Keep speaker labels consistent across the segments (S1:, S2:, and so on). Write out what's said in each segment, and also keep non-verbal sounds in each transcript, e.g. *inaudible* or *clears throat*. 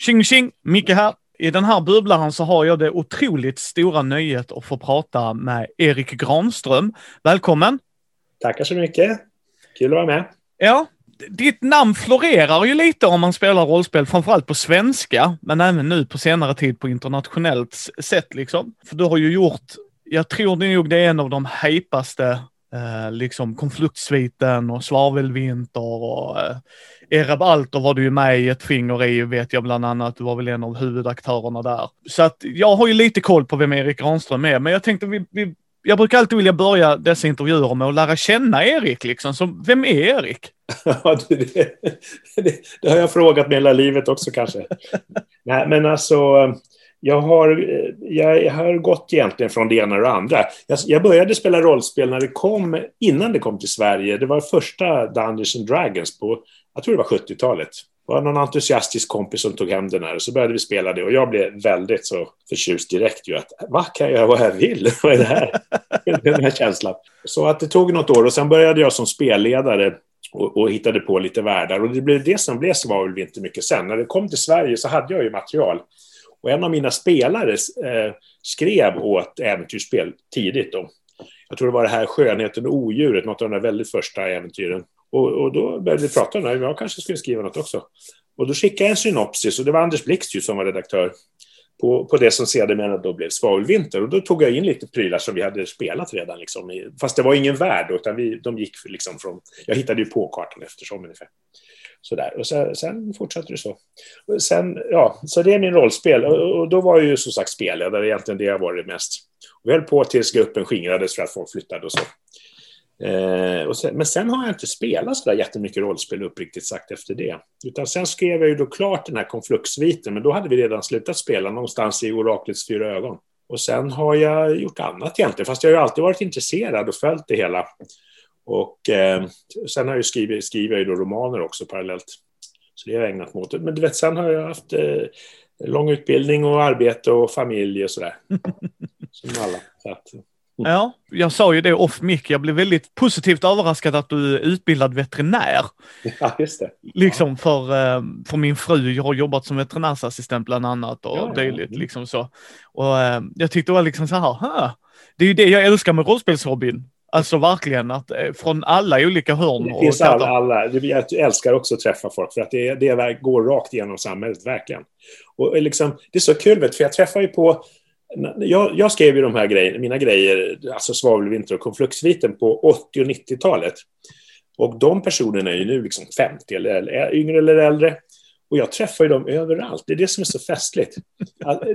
S1: Tjing tjing! Micke här. I den här bubblaren så har jag det otroligt stora nöjet att få prata med Erik Granström. Välkommen!
S2: Tackar så mycket. Kul att vara med.
S1: Ja, ditt namn florerar ju lite om man spelar rollspel, framförallt på svenska, men även nu på senare tid på internationellt sätt liksom. För du har ju gjort, jag tror nog det är en av de hejpaste, eh, liksom konfliktsviten och svavelvinter och eh, Ereb Alter var du ju med i ett finger i, vet jag bland annat. Du var väl en av huvudaktörerna där. Så att jag har ju lite koll på vem Erik Granström är, men jag tänkte vi, vi jag brukar alltid vilja börja dessa intervjuer med att lära känna Erik. Liksom. Så vem är Erik? *laughs*
S2: Ja, det, det, det, har jag frågat mig hela livet också kanske. Nej, men alltså, jag har, jag har gått egentligen från det ena och det andra. Jag, jag, började spela rollspel när det kom, innan det kom till Sverige. Det var första Dungeons and Dragons på, jag tror det var 70-talet. Det var någon entusiastisk kompis som tog hem den här och så började vi spela det och jag blev väldigt så förtjust direkt ju att vad kan jag göra vad jag vill? *laughs* vad är det här? den här känslan. Så att det tog något år och sen började jag som spelledare och, och, hittade på lite världar. Och det blev det som blev Svavelvinter mycket sen. När det kom till Sverige så hade jag ju material. Och en av mina spelare eh, skrev åt äventyrsspel tidigt då. Jag tror det var det här Skönheten och odjuret, något av de där väldigt första äventyren. Och, och då började vi prata om det, jag kanske skulle skriva något också. Och då skickade jag en synopsis och det var Anders Blixt som var redaktör på, på det som sedermera då blev Svavelvinter. Och då tog jag in lite prylar som vi hade spelat redan. Liksom, fast det var ingen värld, utan vi, de gick liksom från... Jag hittade ju på kartan eftersom ungefär. Sådär. Och sen, sen fortsatte det så. Och sen, ja, så det är min rollspel. Och, och då var jag ju som sagt spelledare, egentligen det jag varit mest. Och vi höll på tills gruppen skingrades för att folk flyttade och så. Eh, sen, men sen har jag inte spelat så där jättemycket rollspel uppriktigt sagt efter det. Utan sen skrev jag ju då klart den här konfluktsviten, men då hade vi redan slutat spela någonstans i Oraklets fyra ögon. Och sen har jag gjort annat egentligen, fast jag har ju alltid varit intresserad och följt det hela. Och eh, sen har jag ju skrivit, skriver jag ju då romaner också parallellt. Så det har jag ägnat mig åt. Men du vet, sen har jag haft eh, lång utbildning och arbete och familj och sådär. *laughs* Som alla. Så att,
S1: Ja, jag sa ju det off mic. Jag blev väldigt positivt överraskad att du är utbildad veterinär.
S2: Ja, just det.
S1: Liksom för, eh, för min fru, jag har jobbat som veterinärsassistent bland annat och ja, dylikt. Mm. Liksom så. Och eh, jag tyckte det var liksom så här, det är ju det jag älskar med rollspelshobbyn. Alltså verkligen att eh, från alla olika hörn.
S2: Det finns alla, alla. Jag älskar också att träffa folk för att det, det går rakt igenom samhället, verkligen. Och liksom, det är så kul, för jag träffar ju på jag, jag, skrev ju de här grejerna, mina grejer, alltså svavelvinter och konfluktsviten på 80 och 90-talet. Och de personerna är ju nu liksom 50 eller, eller yngre eller äldre. Och jag träffar ju dem överallt. Det är det som är så festligt.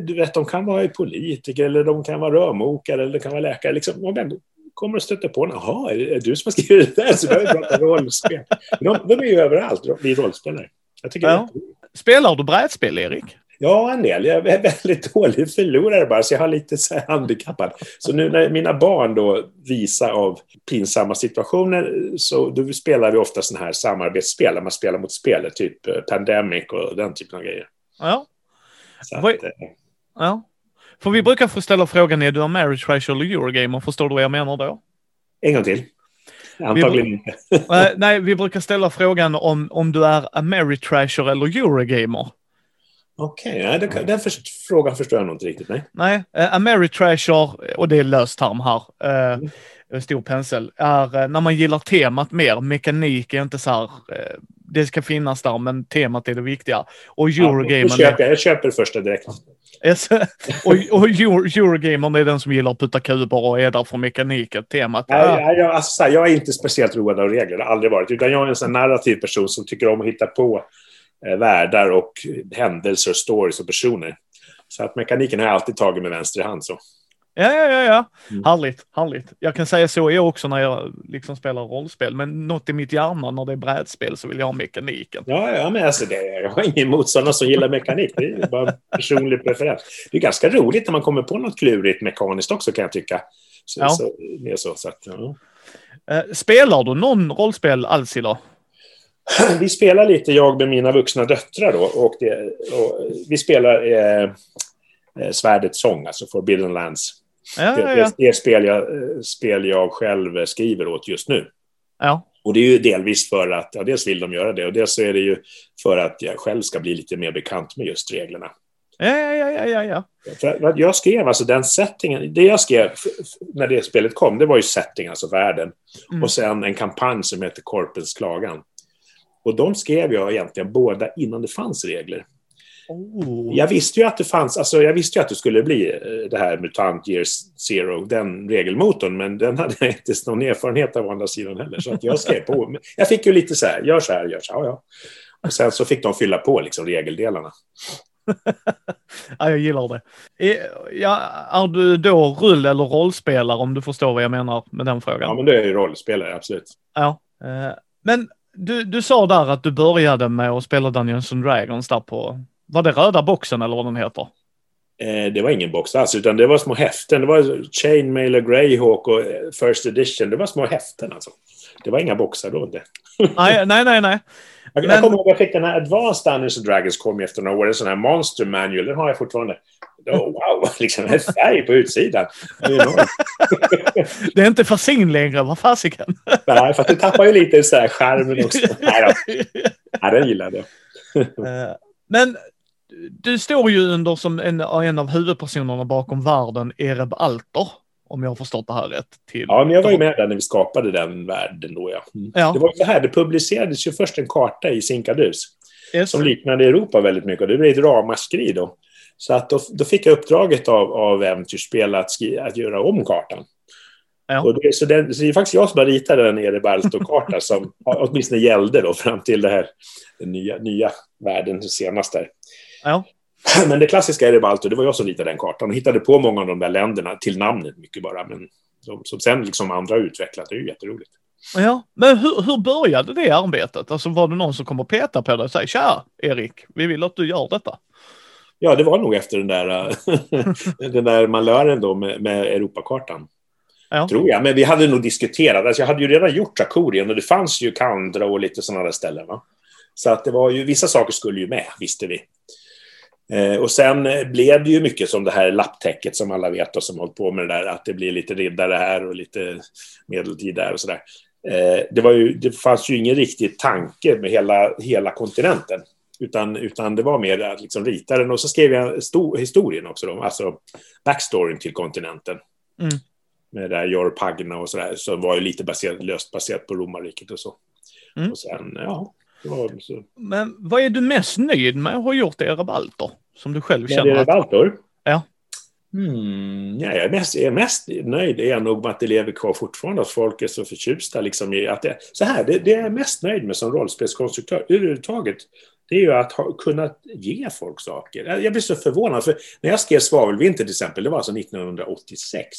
S2: Du vet, de kan vara politiker eller de kan vara rörmokare eller de kan vara läkare. Liksom, man kommer och stöter på någon. Jaha, är det du som har skrivit det där? Så då har pratat rollspel. De, de är ju överallt, vi rollspelare. Jag tycker ja.
S1: Spelar du brädspel, Erik?
S2: Ja, en del. Jag är *laughs* väldigt dålig förlorare bara, så jag har lite så handikappad. Så nu när mina barn då visar av pinsamma situationer så då spelar vi ofta sådana här samarbetsspel, där man spelar mot spelet, typ eh, Pandemic och den typen av grejer.
S1: Ja. Att, eh, ja. För vi brukar få ställa frågan, är du en marriage ratio eller Eurogamer? Förstår du vad jag menar då?
S2: En gång till. Antagligen
S1: inte. *laughs* nej, vi brukar ställa frågan om, om du är Ameritrasher eller Eurogamer.
S2: Okej, okay, den, den för, frågan förstår jag nog inte riktigt. Nej,
S1: nej uh, Ameritrasher, och det är löst term här, uh, mm. stor pensel, är uh, när man gillar temat mer. Mekanik är inte så här, uh, det ska finnas där, men temat är det viktiga. Och Eurogamer... Ja,
S2: köper jag, jag köper första direkt. *laughs*
S1: och och Eurogamer är den som gillar att putta kuber och är där för mekaniken, temat.
S2: Nej, jag, jag, alltså, jag är inte speciellt road av regler, det har aldrig varit. Utan jag är en sån narrativ person som tycker om att hitta på Eh, världar och händelser, stories och personer. Så att mekaniken har jag alltid tagit med vänster hand. Så.
S1: Ja, ja, ja, ja. Mm. Härligt, härligt. Jag kan säga så jag också när jag liksom spelar rollspel, men något i mitt hjärna när det är brädspel så vill jag ha mekaniken.
S2: Ja, ja men alltså det, jag har ingen motståndare som gillar mekanik. Det är bara personlig preferens. Det är ganska roligt när man kommer på något klurigt mekaniskt också kan jag tycka. Så, ja. så, det är så, så att, ja.
S1: Eh, spelar du någon rollspel alls idag? *clears throat*
S2: vi spelar lite, jag med mina vuxna döttrar då. Och, det, och vi spelar eh, eh Svärdets sång, alltså Forbidden Lands. Ja, ja, ja. Det, är spel jag, eh, spel jag själv skriver åt just nu.
S1: Ja.
S2: Och det är ju delvis för att, ja, dels vill de göra det och dels så är det ju för att jag själv ska bli lite mer bekant med just reglerna.
S1: Ja, ja, ja, ja, ja.
S2: För jag skrev alltså den settingen, det jag skrev när det spelet kom, det var ju setting, alltså världen. Mm. Och sen en kampanj som heter Korpens klagan. Och de skrev jag egentligen båda innan det fanns regler. Oh. Jag visste ju att det fanns, alltså jag visste ju att det skulle bli eh, det här Mutant Years Zero, den regelmotorn, men den hade jag inte någon erfarenhet av å andra sidan heller. Så att jag skrev på. *laughs* Jag fick ju lite så här, gör så här, gör så här, ja, ja. Och sen så fick de fylla på liksom regeldelarna. *laughs*
S1: ja, jag gillar det. Ja, är du då rull eller rollspelare om du förstår vad jag menar med den frågan?
S2: Ja, men det är ju rollspelare, absolut.
S1: Ja, eh, men du, du sa där att du började med att spela Dungeons and Dragons där på, var det röda boxen eller vad den heter?
S2: Eh, det var ingen box alls, utan det var små häften. Det var Chainmail och Greyhawk och eh, First Edition. Det var små häften alltså. Det var inga boxar då inte. *laughs*
S1: nej, nej, nej. nej.
S2: Jag, Men... jag kommer ihåg att jag fick den här Advanced Dungeons and Dragons kom efter några år. En sån här Monster Manual. Den har jag fortfarande. Oh, wow, *laughs* liksom en färg på utsidan.
S1: det är *laughs* inte fasin längre, vad fasiken. *laughs*
S2: Nej, för att du tappar ju lite så här skärmen också. Nej, då. Nej den gillade jag.
S1: Eh, men du står ju under som en, en av huvudpersonerna bakom världen, Ereb Alter. Om jag har förstått det här rätt. Till
S2: ja, men jag var ju med där när vi skapade den världen då, ja. Mm. ja. Det var så här, det publicerades ju först en karta i Sinkadus. Yes. Som liknade Europa väldigt mycket och det blev ett ramaskri då. Så att då, då, fick jag uppdraget av, av Äventyrsspel att, att göra om kartan. Ja. Och det, så, det, så det är faktiskt jag som har ritat den Erebalto-karta som *laughs* åtminstone gällde då fram till det här, den nya, nya världen senast där. Ja. *clears throat* Men det klassiska Erebalto, det var jag som ritade den kartan och hittade på många av de där länderna till namnet mycket bara. Men som, som sen liksom andra utvecklat, det är ju jätteroligt.
S1: Ja, men hur, hur började det arbetet? Alltså var det någon som kom och petade på dig och sa tja Erik, vi vill att du gör detta?
S2: Ja, det var nog efter den där, *laughs* den där malören då med, med Europakartan. Ja. Tror jag, men vi hade nog diskuterat. Alltså jag hade ju redan gjort Akurien och det fanns ju Kandra och lite sådana där ställen. Va? Så att det var ju, vissa saker skulle ju med, visste vi. Eh, och sen blev det ju mycket som det här lapptäcket som alla vet och som hållit på med det där, att det blir lite riddare här och lite medeltid där och sådär. Eh, det, var ju, det fanns ju ingen riktig tanke med hela, hela kontinenten. Utan, utan det var mer att liksom rita den och så skrev jag sto, historien också, då, alltså backstoryn till kontinenten. Mm. Med det där Jorpagna och sådär, som var ju lite baserat, löst baserat på romarriket och så. Mm. Och sen, ja,
S1: så. Men vad är du mest nöjd med att ha gjort i Erebaltor? Som du själv känner?
S2: Med Erebaltor?
S1: Att... Ja.
S2: Hmm, ja, jag, är mest, jag är mest nöjd är jag nog med att det lever kvar fortfarande, att folk är så förtjusta. Liksom, i att det, så här, det, det är jag mest nöjd med som rollspelskonstruktör överhuvudtaget. Det är ju att ha, kunna ge folk saker. Jag blir så förvånad, för när jag skrev Svavelvinter till exempel, det var alltså 1986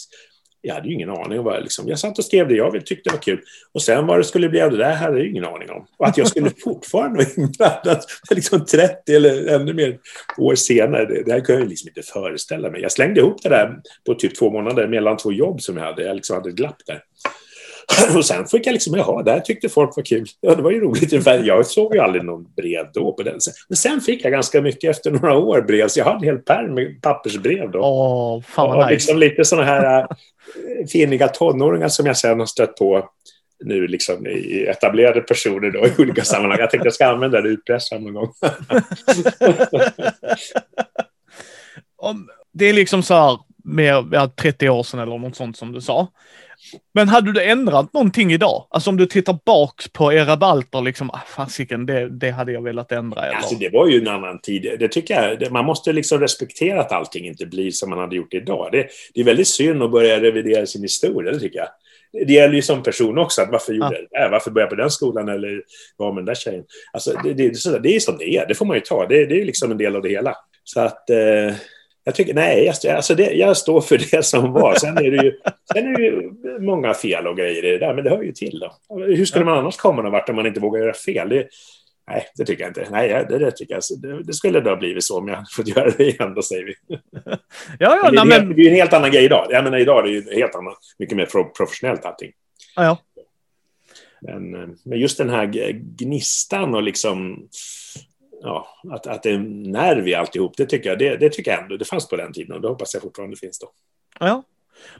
S2: jag hade ju ingen aning om vad liksom, jag satt och skrev det jag tyckte det var kul. Och sen vad det skulle bli av det där hade jag ingen aning om. Och att jag skulle *laughs* fortfarande vara inblandad liksom 30 eller ännu mer år senare, det, det här kunde jag liksom inte föreställa mig. Jag slängde ihop det där på typ två månader mellan två jobb som jag hade. Jag liksom hade ett glapp där. *laughs* Och sen fick jag liksom, jaha, det här tyckte folk var kul. Ja, det var ju roligt. Jag såg ju aldrig någon brev då på den. Men sen fick jag ganska mycket efter några år brev, så jag hade en hel pärm med pappersbrev då.
S1: Åh, fan vad
S2: och nice. liksom lite sådana här äh, finiga tonåringar som jag sen har stött på nu liksom i etablerade personer då i olika sammanhang. Jag tänkte jag ska använda det utpressaren någon gång. *laughs*
S1: Om, det är liksom så här med 30 år sedan eller något sånt som du sa. Men hade du ändrat någonting idag? Alltså om du tittar bak på era balter, liksom, ah, fasiken, det, det hade jag velat ändra. Eller?
S2: Alltså det var ju en annan tid. Det tycker jag, man måste liksom respektera att allting inte blir som man hade gjort idag. Det, det är väldigt synd att börja revidera sin historia, det tycker jag. Det gäller ju som person också, att varför gjorde jag det Varför började jag på den skolan eller var med den där tjejen? Alltså det, det, det, det är som det är, det får man ju ta. Det, det är liksom en del av det hela. Så att... Eh, jag tycker, nej, alltså det, jag står för det som var. Sen är det, ju, *laughs* sen är det ju många fel och grejer i det där, men det hör ju till. Då. Hur skulle man annars komma någon vart om man inte vågar göra fel? Det, nej, det tycker jag inte. Nej, det, det tycker jag. Det, det skulle då ha blivit så om jag fått göra det igen, då säger vi. *laughs*
S1: Ja, ja,
S2: det, är,
S1: men...
S2: det är en helt annan grej idag. Jag menar, idag är det ju helt annat, mycket mer professionellt allting.
S1: Ja, ja.
S2: Men, men just den här gnistan och liksom ja, att, att det är en nerv i alltihop, det tycker jag, det, det, tycker jag ändå det fanns på den tiden och det hoppas jag fortfarande finns då.
S1: Ja.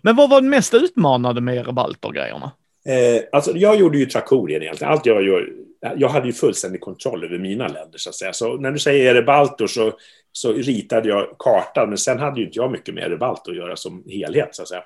S1: Men vad var det mest utmanande med Rebalter-grejerna?
S2: Eh, alltså, jag gjorde ju Trakorien egentligen. Allt jag gör, jag hade ju fullständig kontroll över mina länder så att säga. Så när du säger Erebaltor så, så ritade jag kartan, men sen hade ju inte jag mycket med Erebaltor att göra som helhet så att säga.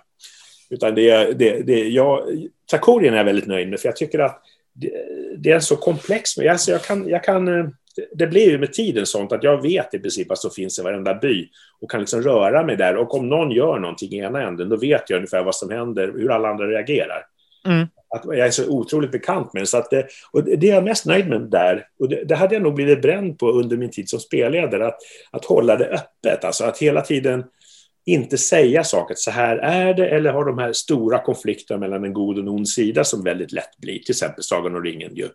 S2: Utan det, det, det, jag, Trakorien är jag väldigt nöjd med, för jag tycker att det, det är så komplex. Alltså jag kan, jag kan, eh, det blir ju med tiden sånt att jag vet i princip vad som finns i varenda by och kan liksom röra mig där. Och om någon gör någonting i ena änden, då vet jag ungefär vad som händer, hur alla andra reagerar. Mm. Att jag är så otroligt bekant med det. Så att det, och det är jag mest nöjd med där. Och det, det, hade jag nog blivit bränd på under min tid som spelledare, att, att hålla det öppet. Alltså att hela tiden inte säga saker, så här är det, eller ha de här stora konflikterna mellan en god och en ond sida som väldigt lätt blir, till exempel Sagan om ringen. Ju.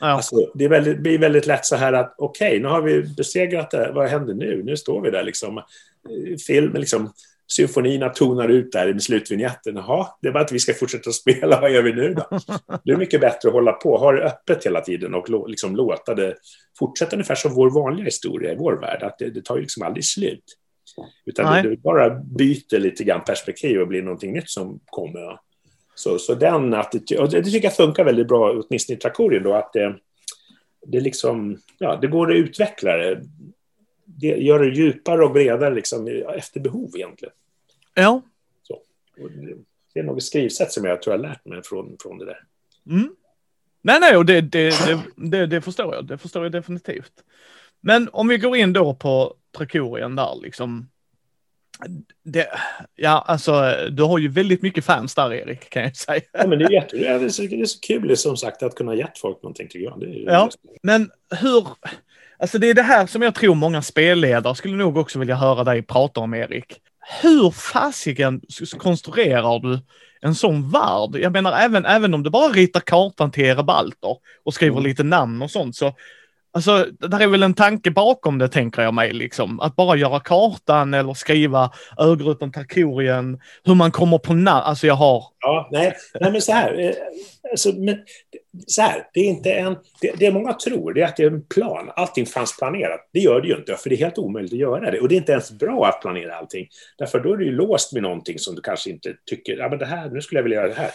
S2: Ja. Alltså, det väldigt, blir väldigt lätt så här att okej, okay, nu har vi besegrat det, vad händer nu? Nu står vi där liksom. Filmen liksom, symfonierna tonar ut där med slutvinjetten. Jaha, det är bara att vi ska fortsätta spela, vad gör vi nu då? *laughs* Det är mycket bättre att hålla på, ha det öppet hela tiden och liksom låta det fortsätta ungefär som vår vanliga historia i vår värld, att det, det tar ju liksom aldrig slut. Utan det, bara byter lite grann perspektiv och blir någonting nytt som kommer. Så, så den attityden, och det, det tycker jag funkar väldigt bra, åtminstone i Trakorien då, att det, det liksom, ja, det går att utveckla det. det gör det djupare och bredare liksom, efter behov egentligen.
S1: Ja.
S2: Så. det är något skrivsätt som jag tror jag har lärt mig från, från det där.
S1: Mm. Nej, nej, och det, det, det, det, förstår jag. Det förstår jag definitivt. Men om vi går in då på Trakorien där liksom. Det, ja, alltså du har ju väldigt mycket fans där Erik, kan jag säga.
S2: Ja, men det är jätte, det är så, det är så kul som sagt att kunna gett folk någonting tycker jag.
S1: Ja, men hur, alltså det är det här som jag tror många spelledare skulle nog också vilja höra dig prata om Erik. Hur fasiken konstruerar du en sån värld? Jag menar även, även om du bara ritar kartan till Erebalter och skriver mm. lite namn och sånt så Alltså, där är väl en tanke bakom det, tänker jag mig, liksom. Att bara göra kartan eller skriva ögruppen Tarkorien, hur man kommer på namn. Alltså, jag har...
S2: Ja, nej, nej men så här. Eh, alltså, men, så här, det är inte en... Det, det många tror, det är att det är en plan. Allting fanns planerat. Det gör det ju inte, för det är helt omöjligt att göra det. Och det är inte ens bra att planera allting. Därför då är du ju låst med någonting som du kanske inte tycker, ja men det här, nu skulle jag vilja göra det här.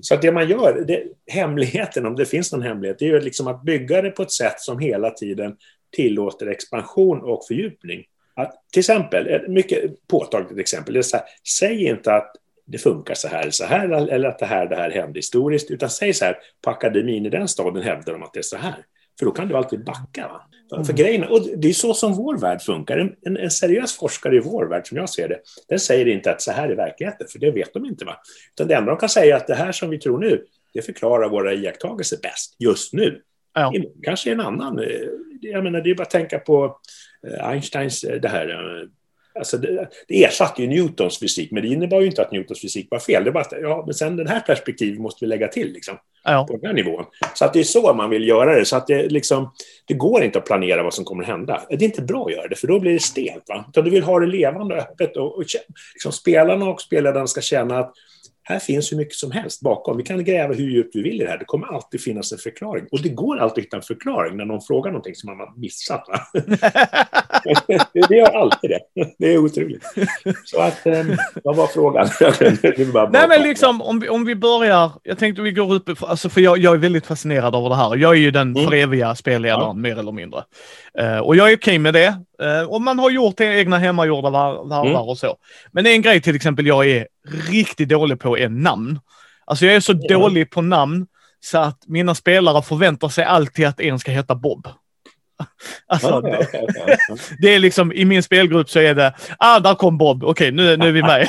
S2: Så att det man gör, det, hemligheten, om det finns någon hemlighet, det är ju liksom att bygga det på ett sätt som hela tiden tillåter expansion och fördjupning. Att, till exempel, ett mycket påtagligt exempel, det är så här, säg inte att det funkar så här, så här eller att det här, det här hände historiskt, utan säg så här, på akademin i den staden hävdar de att det är så här. För då kan du alltid backa. Va? Mm. För grejen, och det är så som vår värld funkar. En, en, en, seriös forskare i vår värld, som jag ser det, den säger inte att så här är verkligheten, för det vet de inte. Va? Utan det enda de kan säga är att det här som vi tror nu, det förklarar våra iakttagelser bäst just nu. Ja. Kanske en annan. Eh, jag menar, det är bara att tänka på eh, Einsteins, eh, det här Alltså det, det ersatte ju Newtons fysik, men det innebar ju inte att Newtons fysik var fel. Det var att, ja, men sen den här perspektivet måste vi lägga till, liksom, ja. på den här nivån. Så att det är så man vill göra det. Så att det, liksom, det går inte att planera vad som kommer att hända. Det är inte bra att göra det, för då blir det stelt. Va? Utan du vill ha det levande och öppet. Och, och liksom, spelarna och spelledarna ska känna att här finns hur mycket som helst bakom. Vi kan gräva hur djupt vi vill i det här. Det kommer alltid finnas en förklaring. Och det går alltid att hitta en förklaring när någon frågar någonting som man har missat. *laughs* det gör alltid det. Det är otroligt. Så att, um, vad var frågan? *laughs*
S1: bara, Nej, men liksom om vi, om vi börjar. Jag tänkte vi går upp, alltså för jag, jag är väldigt fascinerad av det här. Jag är ju den mm. för eviga spelledaren, ja. mer eller mindre. Uh, och jag är okej okay med det. Uh, och man har gjort egna hemmagjorda varvar mm. och så. Men en grej till exempel jag är riktigt dålig på är namn. Alltså jag är så mm. dålig på namn så att mina spelare förväntar sig alltid att en ska heta Bob. *laughs* Alltså, okay, okay, okay. det är liksom, i min spelgrupp så är det, ah, där kom Bob, okej, nu, nu är vi med. *laughs*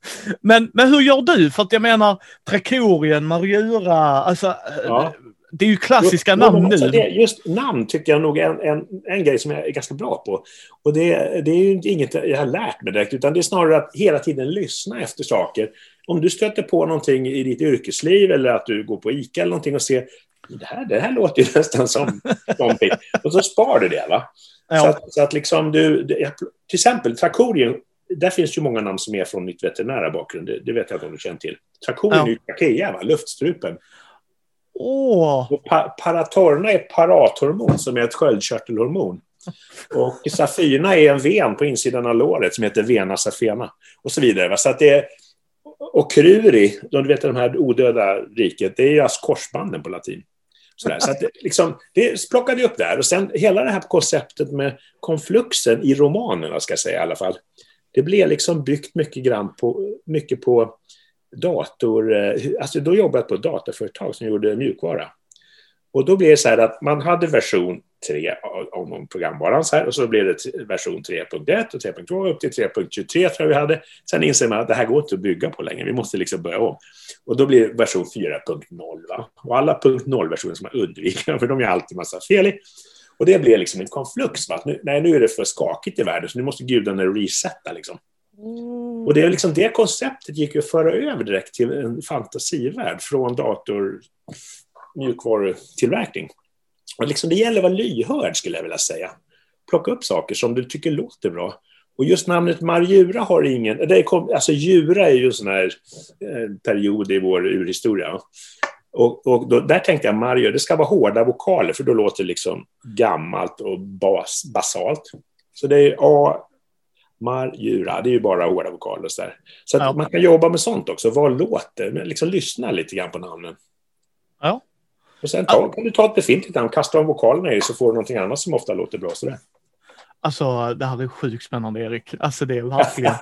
S1: *laughs* men, men hur gör du? För att jag menar, Trakorien, Marjura, alltså, ja. Det är ju klassiska
S2: just,
S1: namn
S2: alltså,
S1: nu.
S2: Det, just namn tycker jag nog är en, en, en grej som jag är ganska bra på. Och det, det är ju inget jag har lärt mig direkt, utan det är snarare att hela tiden lyssna efter saker. Om du stöter på någonting i ditt yrkesliv eller att du går på ICA eller någonting och ser det här, det här låter ju *laughs* nästan som någonting. Och så spar du det. Va? Ja. Så, att, så att liksom du, till exempel Trakorien, där finns ju många namn som är från mitt veterinära bakgrund. Det, det vet jag om du känner till. Trakorien ja. är ju trachea, luftstrupen.
S1: Oh.
S2: Och pa paratorna är parathormon som är ett sköldkörtelhormon. Och safina är en ven på insidan av låret som heter vena safena. Och så vidare. Va? Så att det, och Kruri, du vet de här odöda riket, det är ju alltså korsbanden på latin. Sådär. Så att det, liksom, det plockade jag upp där. Och sen hela det här konceptet med konfluxen i romanerna, ska jag säga i alla fall. Det blev liksom byggt mycket grann på, mycket på dator... Eh, alltså då jobbade jag på ett dataföretag som gjorde mjukvara. Och då blev det så här att man hade version 3 om programvaran så här, och så blev det version 3.1 och 3.2 upp till 3.23 tror jag vi hade. Sen inser man att det här går inte att bygga på längre, vi måste liksom börja om. Och då blir det version 4.0. Och alla .0-versioner som man undviker, *laughs* för de är alltid massa fel i. Och det blev liksom en konflux. Va? Nu, nej, nu är det för skakigt i världen, så nu måste gudarna resetta. Liksom. Mm. Och det, är liksom, det konceptet gick ju att föra över direkt till en fantasivärld från dator mjukvarutillverkning. Och liksom det gäller att vara lyhörd skulle jag vilja säga. Plocka upp saker som du tycker låter bra. Och just namnet Marjura har ingen... Det kom, alltså Jura är ju en sån här eh, period i vår urhistoria. Och, och då, där tänkte jag Mario, det ska vara hårda vokaler för då låter det liksom gammalt och bas, basalt. Så det är A, Marjura, det är ju bara hårda vokaler. Så, där. så ja. man kan jobba med sånt också. Vad låter? Liksom lyssna lite grann på namnen.
S1: Ja.
S2: Och sen ta, kan du ta ett befintligt namn, kasta om vokalerna i så får du någonting annat som ofta låter bra. Sådär.
S1: Alltså, det här är sjukt spännande, Erik. Alltså, det är verkligen...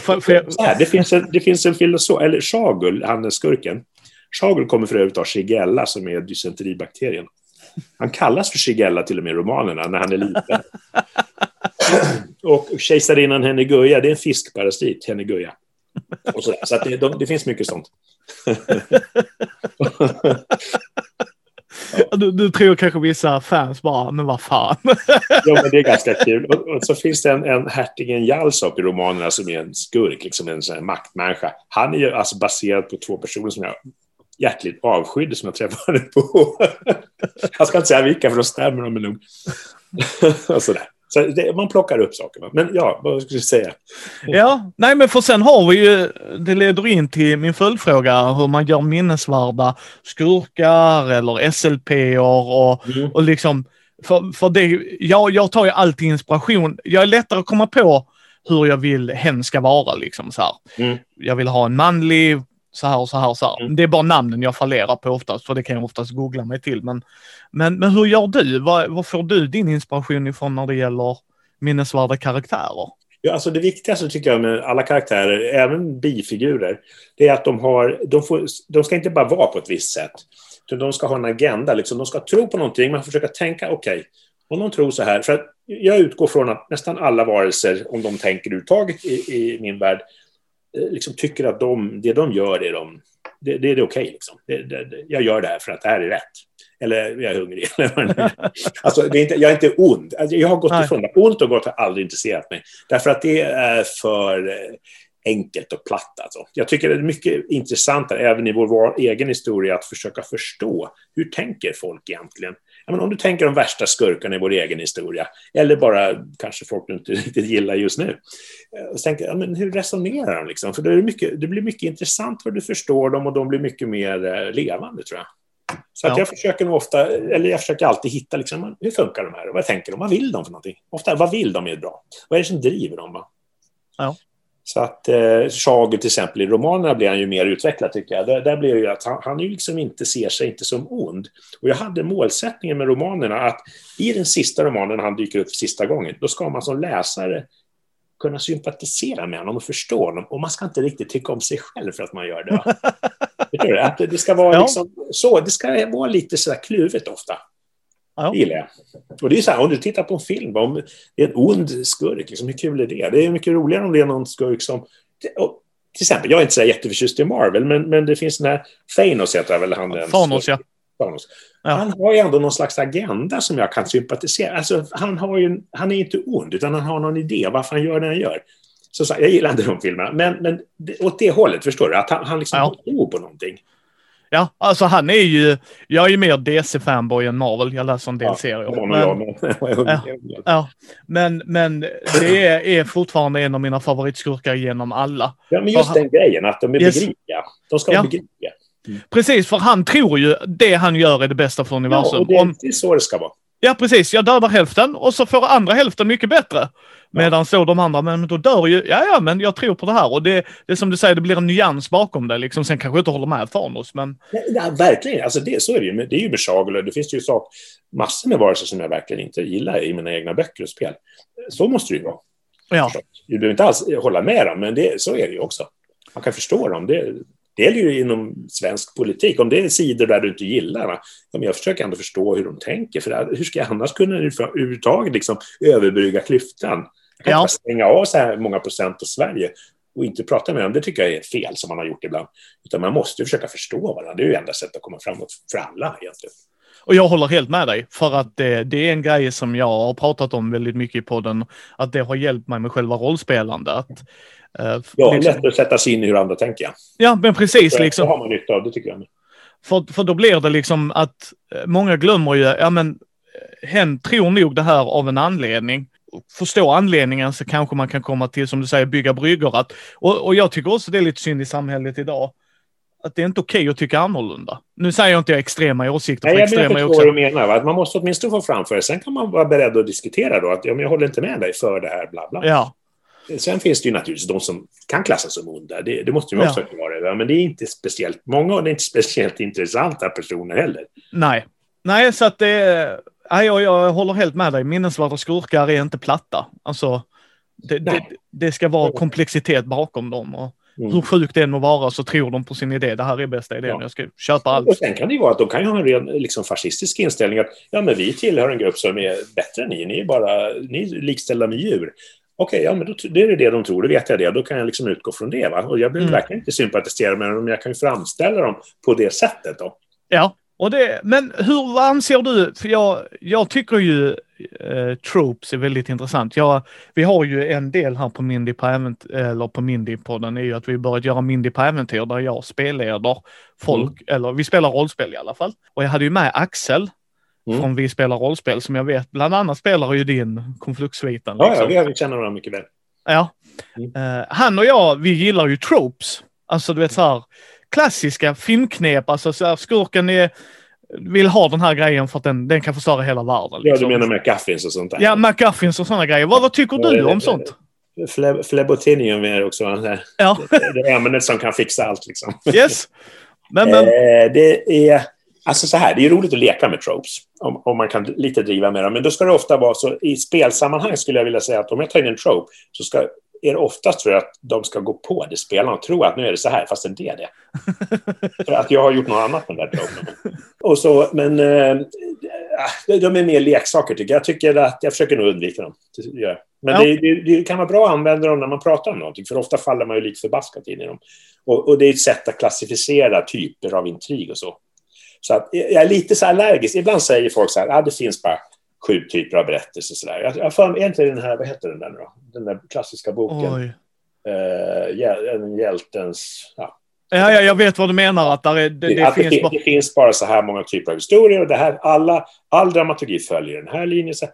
S2: för, för *laughs* jag... här, det, finns en, det finns en filosof, eller Shagul, han är skurken. Shagul kommer för övrigt av Shigella, som är dysenteribakterien. Han kallas för Shigella till och med i romanerna, när han är liten. *laughs* och kejsarinnan Henneguya, det är en fiskparasit, Henneguya. Och så så det, de, det finns mycket sånt.
S1: Du, du, tror kanske vissa fans bara, men vad fan.
S2: ja, men det är ganska kul. Och, och så finns det en, en hertigen Jalsop i romanerna som är en skurk, liksom en sån här maktmänniska. Han är ju alltså baserad på två personer som jag hjärtligt avskydde som jag träffade på. jag ska inte säga vilka, för då stämmer de nog. och sådär. Så det, man plockar upp saker. Men ja, vad skulle du säga?
S1: Ja, nej men för sen har vi ju, det leder in till min följdfråga hur man gör minnesvärda skurkar eller SLP och, mm. och liksom, för, för det, jag, jag tar ju alltid inspiration. Jag är lättare att komma på hur jag vill hen ska vara liksom så. Mm. Jag vill ha en manlig så här och så här och så här. Mm. Det är bara namnen jag fallerar på oftast, för det kan jag oftast googla mig till. Men, men, men hur gör du? Var, var får du din inspiration ifrån när det gäller minnesvärda karaktärer?
S2: Ja, alltså det viktigaste tycker jag med alla karaktärer, även bifigurer, det är att de, har, de, får, de ska inte bara vara på ett visst sätt. Utan de ska ha en agenda. Liksom. De ska tro på någonting, man får försöka tänka, okej, okay, om de tror så här, för jag utgår från att nästan alla varelser, om de tänker uttaget i, i min värld, liksom tycker att de, det de gör är de, det, det är okej. Okay, liksom. jag gör det här för att det här är rätt. Eller jag är hungrig. *laughs* alltså, det är inte, jag är inte ond. Alltså, jag har gått Nej. ifrån det. Ont och gott har aldrig intresserat mig. Därför att det är för eh, enkelt och platt. Alltså. Jag tycker det är mycket intressantare, även i vår egen historia, att försöka förstå hur tänker folk egentligen? Menar, om du tänker de värsta skurkarna i vår egen historia, eller bara kanske folk du inte *laughs* riktigt gillar just nu. Eh, så tänker, ja, men hur resonerar de? Liksom? För det, mycket, det blir mycket intressant vad du förstår dem och de blir mycket mer eh, levande, tror jag. Så att ja. jag försöker nog ofta, eller jag försöker alltid hitta, liksom, hur funkar de här? Vad tänker de? Vad vill de för någonting? Ofta, vad vill de är bra? Vad är det som driver dem? Va?
S1: Ja.
S2: Så att eh, Schager till exempel i romanerna blir han ju mer utvecklad tycker jag. Där, där blir det ju att han, han ju liksom inte ser sig inte som ond. Och jag hade målsättningen med romanerna att i den sista romanen han dyker upp sista gången, då ska man som läsare kunna sympatisera med honom och förstå honom. Och man ska inte riktigt tycka om sig själv för att man gör det. *laughs* du? Att det ska vara liksom, så, det ska vara lite så kluvet ofta. Ja. Det gillar jag. Och det är så här, om du tittar på en film, om det är en ond skurk, liksom, hur kul är det? Det är mycket roligare om det är någon skurk som... Och, till exempel, jag är inte så jätteförtjust i Marvel, men, men det finns den här Thanos heter väl han.
S1: Thanos, ja.
S2: Thanos. Ja. Han har ju ändå någon slags agenda som jag kan sympatisera. Alltså, han, har ju, han är inte ond, utan han har någon idé varför han gör det han gör. Så, så jag gillar inte de filmerna, men, men åt det hållet, förstår du? Att han, han liksom ja. tror på någonting.
S1: Ja, alltså han är ju, jag är ju mer DC-fanboy än Marvel. Jag läser en del ja, serier. Men, *laughs* ja, ja, men, men det är, är, fortfarande en av mina favoritskurkar genom alla.
S2: Ja, men just för den grejen, att de är yes. begripliga. De ska vara ja. begripliga.
S1: Mm. Precis, för han tror ju det han gör är det bästa för universum.
S2: Ja, och det, det är så det ska vara.
S1: Ja, precis. Jag dödar hälften och så får andra hälften mycket bättre. Medan så de andra, men då dör ju, ja ja, men jag tror på det här. Och det, det är som du säger, det blir en nyans bakom det. Liksom. Sen kanske jag inte håller med Thanos, men...
S2: Ja, verkligen, alltså det, så är det ju. Det är ju Chagall det finns ju sak, massor med varelser som jag verkligen inte gillar i mina egna böcker och spel. Så måste det ju vara.
S1: Ja.
S2: Du behöver inte alls hålla med dem, men det, så är det ju också. Man kan förstå dem. Det, det gäller ju inom svensk politik. Om det är sidor där du inte gillar, va? Ja, men jag försöker ändå förstå hur de tänker. För hur ska jag annars kunna överhuvudtaget liksom överbrygga klyftan? Kan ja. stänga av så här många procent av Sverige och inte prata med dem. Det tycker jag är fel som man har gjort ibland. Utan man måste försöka förstå varandra. Det är ju enda sättet att komma framåt för alla egentligen.
S1: Och jag håller helt med dig, för att det, det, är en grej som jag har pratat om väldigt mycket i podden, att det har hjälpt mig med själva rollspelandet.
S2: Uh, ja, liksom... lätt att sätta sig in i hur andra tänker. Ja,
S1: ja men precis. Det, liksom.
S2: det har man nytta av, det tycker jag.
S1: För, för då blir det liksom att eh, många glömmer ju, ja men eh, hen tror nog det här av en anledning. Förstå anledningen så kanske man kan komma till, som du säger, bygga bryggor. Att, och, och jag tycker också det är lite synd i samhället idag att det är inte okej okay att tycka annorlunda. Nu säger jag inte jag extrema åsikter.
S2: Nej,
S1: jag extrema
S2: förstår vad du menar. Va? Att man måste åtminstone få framföra det. Sen kan man vara beredd att diskutera då att ja, men jag håller inte med dig för det här, bla bla.
S1: Ja.
S2: Sen finns det ju naturligtvis de som kan klassas som onda. Det, det måste man också ja. klara över. Men det är inte speciellt många och det är inte speciellt *laughs* intressanta personer heller.
S1: Nej, Nej så att det... Nej, jag, jag håller helt med dig. Minnesvärda skurkar är inte platta. Alltså, det, det, det, ska vara komplexitet bakom dem. Och Mm. Hur sjukt det än må vara så tror de på sin idé. Det här är bästa idén. Ja. Jag ska köpa allt.
S2: Och sen kan det ju vara att de kan ha en ren liksom, fascistisk inställning att ja, men vi tillhör en grupp som är bättre än ni. Ni är bara ni är likställda med djur. Okej, okay, ja, men då, det är det de tror, då vet jag det. Då kan jag liksom utgå från det. Va? Och jag behöver mm. verkligen inte sympatisera med dem, men jag kan ju framställa dem på det sättet. Då.
S1: Ja, och det, men hur vad anser du? För jag, jag tycker ju eh, tropes är väldigt intressant. Jag, vi har ju en del här på Mindy på äventyr, eller på Mindy-podden är ju att vi börjat göra Mindy på äventyr där jag spelleder folk, mm. eller vi spelar rollspel i alla fall. Och jag hade ju med Axel mm. från Vi spelar rollspel som jag vet bland annat spelar ju din konfliktsviten.
S2: Liksom. Ja, ja, vi känner varandra mycket väl.
S1: Ja. Mm. Uh, han och jag, vi gillar ju tropes. Alltså du vet så här klassiska filmknep, alltså så här, skurken är vill ha den här grejen för att den, den kan förstöra hela världen.
S2: Liksom. Ja, du menar McGuffins och sånt där?
S1: Ja, McGuffins och sådana grejer. Vad, vad tycker du om sånt?
S2: Flebotinium är också
S1: ja.
S2: det ämnet som kan fixa allt. Liksom.
S1: Yes. Men, men...
S2: Eh, det är... Alltså så här, det är roligt att leka med tropes, om, om man kan lite driva med dem. Men då ska det ofta vara så, i spelsammanhang skulle jag vilja säga att om jag tar in en trope så ska är det oftast tror jag att de ska gå på det spelarna och tro att nu är det så här, fast det är det. För att jag har gjort något annat med den där och så, Men äh, de är mer leksaker tycker jag. Jag tycker att jag försöker nog undvika dem. Men ja. det, det, det, kan vara bra att använda dem när man pratar om någonting, för ofta faller man ju lite förbaskat in i dem. Och, och det är ett sätt att klassificera typer av intrig och så. Så att, jag är lite så allergisk. Ibland säger folk så här, ah, det finns bara sju typer av berättelser. Så där. Jag, jag för egentligen den här, vad heter den där nu då? Den där klassiska boken. Oj. Uh, hjältens... Ja.
S1: Ja, ja, jag vet vad du menar. Att, där är, det, det,
S2: att finns det, bara... det, finns bara så här många typer av historier. Och det här, alla, all dramaturgi följer den här linjen. Så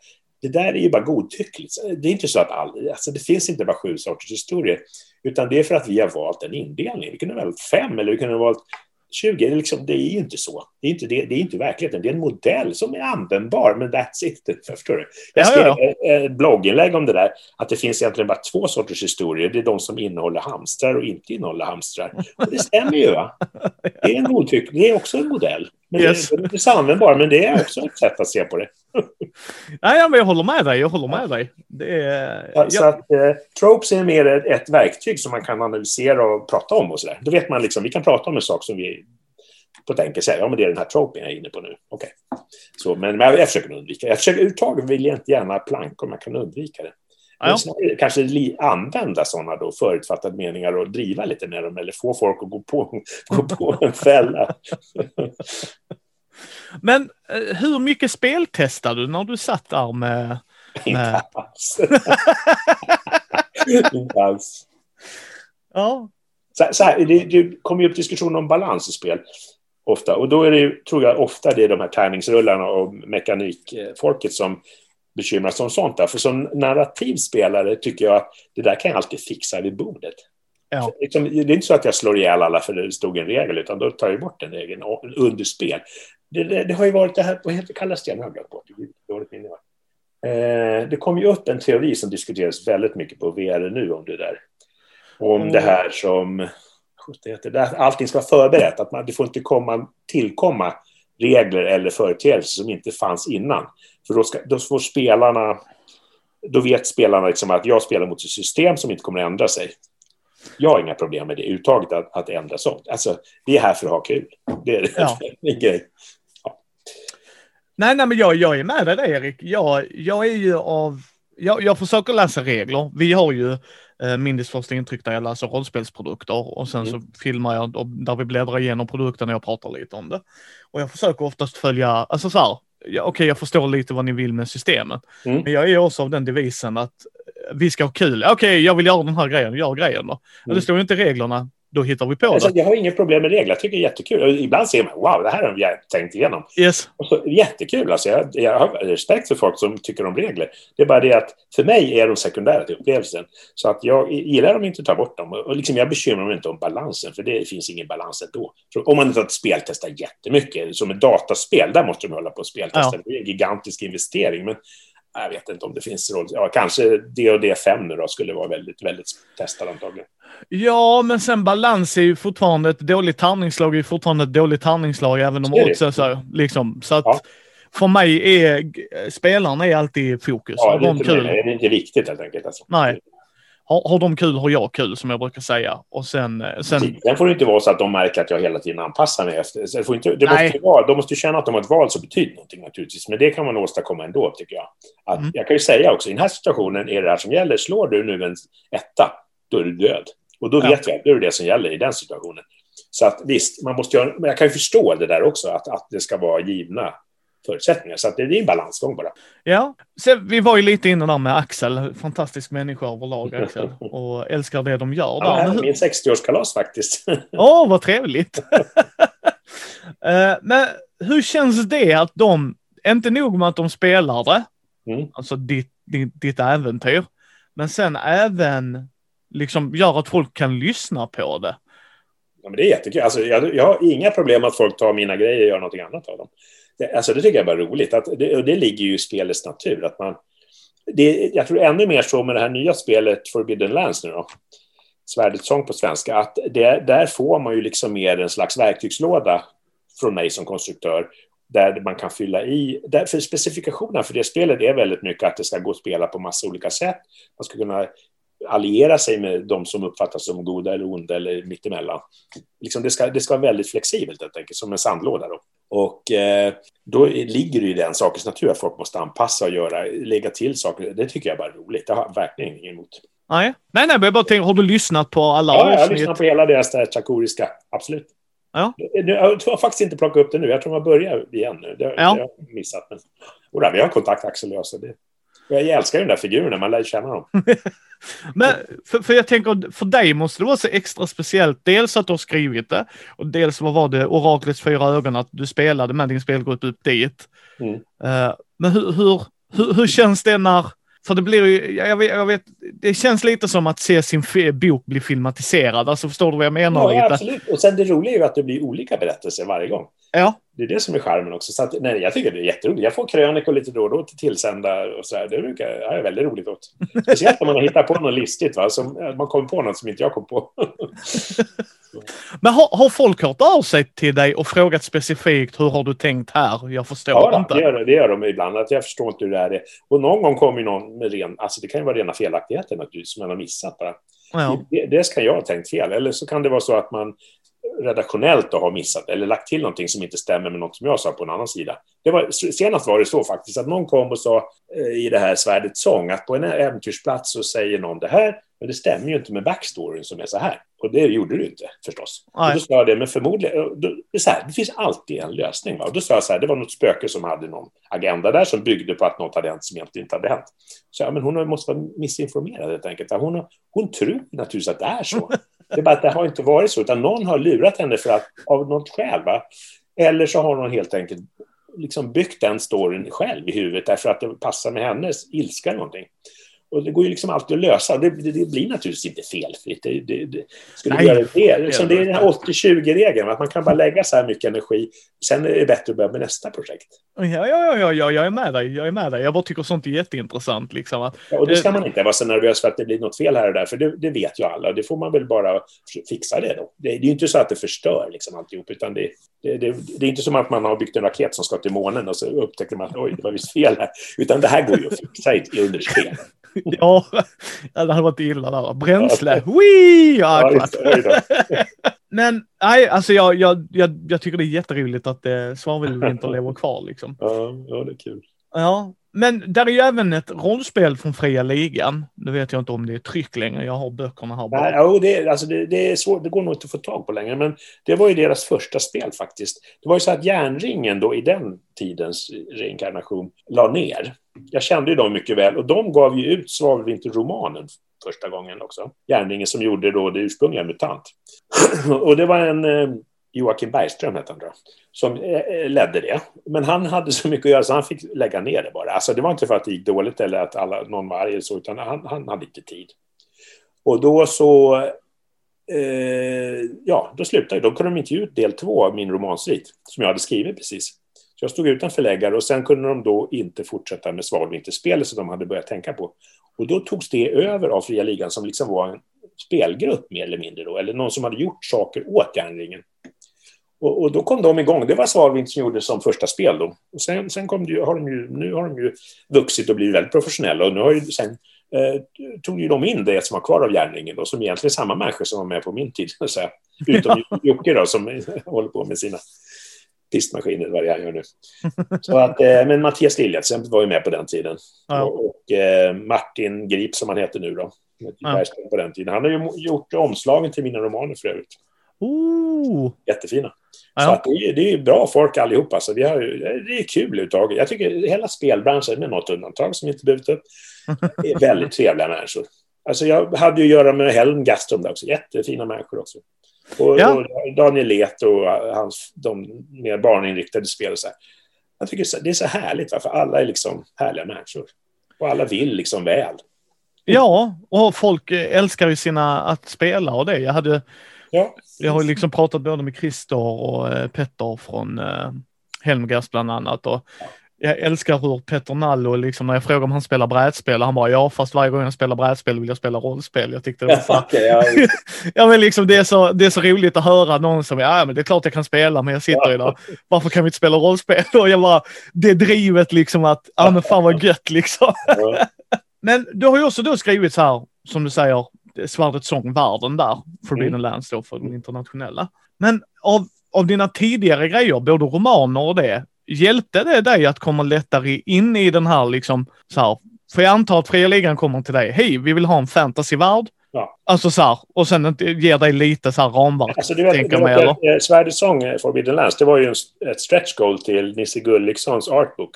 S2: det där är ju bara godtyckligt. Det är inte så att all, alltså det finns inte bara sju sorters historier. Utan det är för att vi har valt en indelning. Vi kunde ha valt fem eller vi kunde ha valt 20, det, liksom, det är ju inte så. Det är inte, det, det är inte verkligheten. Det är en modell som är användbar, men that's it. *laughs* Förstår du? Jag skrev ja, ja. ett blogginlägg om det där, att det finns egentligen bara två sorters historier. Det är de som innehåller hamstrar och inte innehåller hamstrar. Och det stämmer ju. Va? *laughs* Det är en godtyck. Det är också en modell. Men yes. det, är inte så användbar, men det är också ett sätt att se på det. *laughs*
S1: Nej, men jag håller med dig. Jag håller med dig. Det
S2: är, ja, så att, eh, tropes är mer ett, verktyg som man kan analysera och prata om och så där. Då vet man liksom, vi kan prata om en sak som vi på ett enkelt sätt, ja men det är den här tropen jag är inne på nu. Okej. Okay. men, men jag försöker undvika Jag försöker överhuvudtaget vill jag inte gärna planka om jag kan undvika det. Men kanske använda sådana då förutfattade meningar och driva lite med dem eller få folk att gå på, *laughs* gå på en fälla. *laughs*
S1: Men eh, hur mycket speltestade du när du satt där med... *laughs* med...
S2: Inte alls. Inte alls.
S1: Ja.
S2: Så, så här, det, det kommer ju upp diskussioner om balans i spel ofta. Och då är det, tror jag, ofta det är de här tärningsrullarna och mekanikfolket som bekymrar sig om sånt där. För som narrativ spelare tycker jag att det där kan jag alltid fixa vid bordet. Ja. Liksom, det är inte så att jag slår ihjäl alla för det stod en regel, utan då tar jag bort den regeln under spel. det, det, det, har ju varit det här, vad heter, kallas det? Jag har glömt bort. Dåligt minne. Eh, det kom ju upp en teori som diskuteras väldigt mycket på VR nu om det där. Om mm. det här som, heter, allting ska vara förberett, att man, det får inte komma, tillkomma regler eller företeelser som inte fanns innan. För då, ska, då får spelarna, då vet spelarna liksom att jag spelar mot ett system som inte kommer att ändra sig. Jag har inga problem med det uttaget att, att ändra sånt. Alltså, vi är här för att ha kul. Det är ja. *laughs* en grej. Ja.
S1: Nej, nej, men jag, jag är med dig Erik. Jag, jag är ju av... Jag, jag försöker läsa regler. Vi har ju eh, Mindys första intryck där jag läser rollspelsprodukter och sen mm. så filmar jag och, där vi bläddrar igenom produkten och jag pratar lite om det. Och jag försöker oftast följa, alltså så här, ja, okej okay, jag förstår lite vad ni vill med systemet. Mm. Men jag är också av den devisen att vi ska ha kul. Okej, okay, jag vill göra den här grejen, gör grejen då. Mm. Det står ju inte reglerna, då hittar vi på
S2: alltså,
S1: det.
S2: Jag har inget problem med regler, jag tycker det är jättekul. Och ibland ser man, wow, det här har jag tänkt igenom.
S1: Yes.
S2: Så, jättekul, alltså, jag, jag har respekt för folk som tycker om regler. Det är bara det att för mig är de sekundära till upplevelsen. Så att jag gillar dem inte att ta bort dem. Och liksom, jag bekymrar mig inte om balansen, för det finns ingen balans ändå. För om man inte har ett speltestar jättemycket, som ett dataspel, där måste de hålla på och speltesta. Ja. Det är en gigantisk investering. Men jag vet inte om det finns roll. Ja, kanske D&D 5 nu då skulle vara väldigt, väldigt testad antagligen.
S1: Ja, men sen balans är ju fortfarande ett dåligt tärningslag är ju fortfarande ett dåligt tärningslag även om oddsen så liksom. Så att ja. för mig är spelarna är alltid fokus.
S2: Ja, det är, inte, det är inte viktigt helt enkelt. Alltså.
S1: Nej har, har de kul har jag kul som jag brukar säga. Och sen, eh, sen...
S2: sen får det inte vara så att de märker att jag hela tiden anpassar mig efter. Det får inte, det måste vara, de måste känna att de har ett val som betyder någonting naturligtvis. Men det kan man åstadkomma ändå tycker jag. Att, mm. Jag kan ju säga också, i den här situationen är det här som gäller. Slår du nu en etta, då är du död. Och då vet ja. jag, då är det det som gäller i den situationen. Så att visst, man måste göra, men jag kan ju förstå det där också, att, att det ska vara givna förutsättningar. Så det, är en balansgång bara.
S1: Ja, så vi var ju lite inne där med Axel, fantastisk människa överlag *laughs* Axel, och älskar det de gör.
S2: Ja, där. min 60-årskalas faktiskt. *laughs*
S1: Åh, oh, vad trevligt! *laughs* Eh, men hur känns det att de, inte nog med att de spelar det, mm. alltså ditt, ditt, ditt äventyr, men sen även liksom gör att folk kan lyssna på det.
S2: Ja, men det är jättekul. Alltså, jag, jag har inga problem att folk tar mina grejer och gör någonting annat av dem. Det, alltså det tycker jag bara är roligt. Att det, och det ligger ju i spelets natur. Att man, det, jag tror ännu mer så med det här nya spelet Forbidden Lands nu då. Svärdets sång på svenska. Att det, där får man ju liksom mer en slags verktygslåda från mig som konstruktör. Där man kan fylla i. Där, för specifikationerna för det spelet är väldigt mycket att det ska gå att spela på massa olika sätt. Man ska kunna alliera sig med de som uppfattas som goda eller onda eller mittemellan. Liksom det, ska, det ska vara väldigt flexibelt helt enkelt, som en sandlåda. Då. Och eh, då ligger det i den sakens natur att folk måste anpassa och göra, lägga till saker. Det tycker jag bara är roligt. Det har jag verkligen inget emot.
S1: Nej, nej, nej, jag bara tänker, har du lyssnat på alla
S2: Ja, jag har lyssnat på hela deras där chakoriska, absolut.
S1: Ja.
S2: Jag har faktiskt inte plockat upp det nu. Jag tror man börjar igen nu. Det, ja. det har jag missat. Men, och där, vi har kontakt Axel och jag, så det, jag älskar de där figurerna, man lär känna dem. *laughs*
S1: Men för, för, jag tänker, för dig måste det vara så extra speciellt. Dels att du har skrivit det och dels vad var det, Oraklets fyra ögon, att du spelade med din spelgrupp upp dit. Mm. Uh, men hur, hur, hur, hur, känns det när, för det blir ju, jag vet, jag vet, det känns lite som att se sin bok bli filmatiserad. Alltså förstår du vad jag menar?
S2: Ja,
S1: lite?
S2: absolut. Och sen det roliga är ju att det blir olika berättelser varje gång.
S1: Ja.
S2: Det är det som är charmen också. Så att, nej, jag tycker det är jätteroligt. Jag får krönikor lite då och då till tillsända och så här. Det brukar jag är väldigt roligt åt. Speciellt om man har hittat på något listigt, va? Som, man kommer på något som inte jag kom på. *laughs*
S1: Men har, har, folk hört av sig till dig och frågat specifikt hur har du tänkt här? Jag förstår
S2: ja,
S1: inte.
S2: Ja, det gör, det gör de ibland. Att jag förstår inte hur det är. Och någon gång kommer någon med ren, alltså det kan ju vara rena felaktigheter naturligtvis, som man har missat bara.
S1: Ja.
S2: Det, det ska jag ha tänkt fel. Eller så kan det vara så att man redaktionellt då har missat eller lagt till någonting som inte stämmer med något som jag sa på en annan sida. Det var, senast var det så faktiskt att någon kom och sa eh, i det här Svärdets sång att på en äventyrsplats så säger någon det här, men det stämmer ju inte med backstoryn som är så här. Och det gjorde du inte förstås. Och då sa jag det, men förmodligen, då, det, så här, det finns alltid en lösning. Va? Och då sa jag så här, det var något spöke som hade någon agenda där som byggde på att något hade hänt som egentligen inte hade hänt. Så ja, men hon måste vara missinformerad helt enkelt. Hon, hon tror naturligtvis att det är så. *laughs* Det är bara att det har inte varit så, utan någon har lurat henne för att, av något skäl. Va? Eller så har hon helt enkelt liksom byggt den storyn själv i huvudet därför att det passar med hennes ilska eller någonting. Och det går ju liksom alltid att lösa. Det, det, det blir naturligtvis inte felfritt. Det, det, det, skulle Nej, göra det, liksom, det är den här 80-20-regeln, att man kan bara lägga så här mycket energi. Sen är det bättre att börja med nästa projekt.
S1: Ja, ja, ja, ja, jag är med dig. Jag är med dig. Jag bara tycker sånt är jätteintressant. Liksom, att,
S2: ja, och det ska man inte vara så nervös för att det blir något fel här och där, för det, det vet ju alla. Det får man väl bara fixa det då. Det, är ju inte så att det förstör liksom alltihop, utan det, det, det, det, är inte som att man har byggt en raket som ska till månen och så upptäcker man att oj, det var visst fel här. Utan det här går ju att fixa i under spel. *laughs*
S1: ja, det hade varit illa där. Bränsle. Wii! Ja, *laughs* Men nej, alltså jag, jag, jag, jag tycker det är jätteroligt att eh, svavelvinter lever kvar liksom.
S2: Ja, ja, det är kul.
S1: Ja, men där är ju även ett rollspel från fria ligan. Nu vet jag inte om det är tryck längre, jag har böckerna här
S2: bara. Ja, det, alltså det, det, är svårt, det går nog inte att få tag på längre, men det var ju deras första spel faktiskt. Det var ju så att järnringen då i den tidens reinkarnation la ner. Jag kände ju dem mycket väl och de gav ju ut Svavelvinterromanen första gången också. Järnringen som gjorde då det ursprungliga MUTANT. *clears throat* och det var en eh, Joakim Bergström hette han då, som eh, eh, ledde det. Men han hade så mycket att göra så han fick lägga ner det bara. Alltså det var inte för att det gick dåligt eller att alla, någon var arg eller så, utan han, han hade inte tid. Och då så, eh, ja, då slutade Då kunde de inte ge ut del två av min romansvit, som jag hade skrivit precis. Så jag stod utan förläggare och sen kunde de då inte fortsätta med Svalvinterspelet som de hade börjat tänka på. Och då togs det över av Fria Ligan som liksom var en spelgrupp mer eller mindre då, eller någon som hade gjort saker åt järnringen. Och, och, då kom de igång. Det var Svalvind som gjorde som första spel då. Och sen, sen kom det, har de ju, nu har de ju vuxit och blivit väldigt professionella. Och nu har ju sen eh, tog ju de in det som var kvar av järnringen då, som egentligen är samma människor som var med på min tid. Så här. Utom *laughs* Jocke då, som *laughs* håller på med sina pistmaskiner, vad det är han gör nu. Så att, eh, men Mattias Lilja var ju med på den tiden. Ja. Och, och eh, Martin Grip, som han heter nu då, ja. på den tiden. Han har ju gjort omslagen till mina romaner för övrigt.
S1: Oh.
S2: Jättefina. Så att det, är, det är bra folk allihopa. Så vi har, det är kul överhuvudtaget. Jag tycker hela spelbranschen, med något undantag som inte behövt upp, är väldigt trevliga människor. Alltså jag hade ju att göra med Helm Gastrom där också. Jättefina människor också. Och, ja. och Daniel Let och hans, de mer barninriktade spel så här. Jag tycker det är så härligt, va? för alla är liksom härliga människor. Och alla vill liksom väl.
S1: Ja, och folk älskar ju sina att spela och det. Jag hade Ja. Jag har liksom pratat både med Christer och eh, Petter från eh, Helmgas bland annat. Och jag älskar hur Petter Nallo, liksom, när jag frågar om han spelar brädspel, han bara ja, fast varje gång jag spelar brädspel vill jag spela rollspel. Jag tyckte det var så, *laughs* ja, *laughs* ja, men liksom, det, är så, det är så roligt att höra någon som, ja men det är klart jag kan spela, men jag sitter ju där, varför kan vi inte spela rollspel? *laughs* Och jag bara, det drivet liksom att, ja men fan vad gött liksom. men du har ju också då skrivit så här, som du säger, Svärdets sång-världen där, Forbidden mm. Lands då för de internationella. Men av, av dina tidigare grejer, både romaner och det, hjälpte det dig att komma lättare in i den här liksom så här, för jag antar att fria ligan kommer till dig, hej, vi vill ha en fantasyvärld. Ja. Alltså så här, och sen ger dig lite så här ramverk. Alltså, du vet, tänker du vet,
S2: mig, Svärdets sång, Forbidden Lands, det var ju ett stretch goal till Nisse Gullikssons artbook.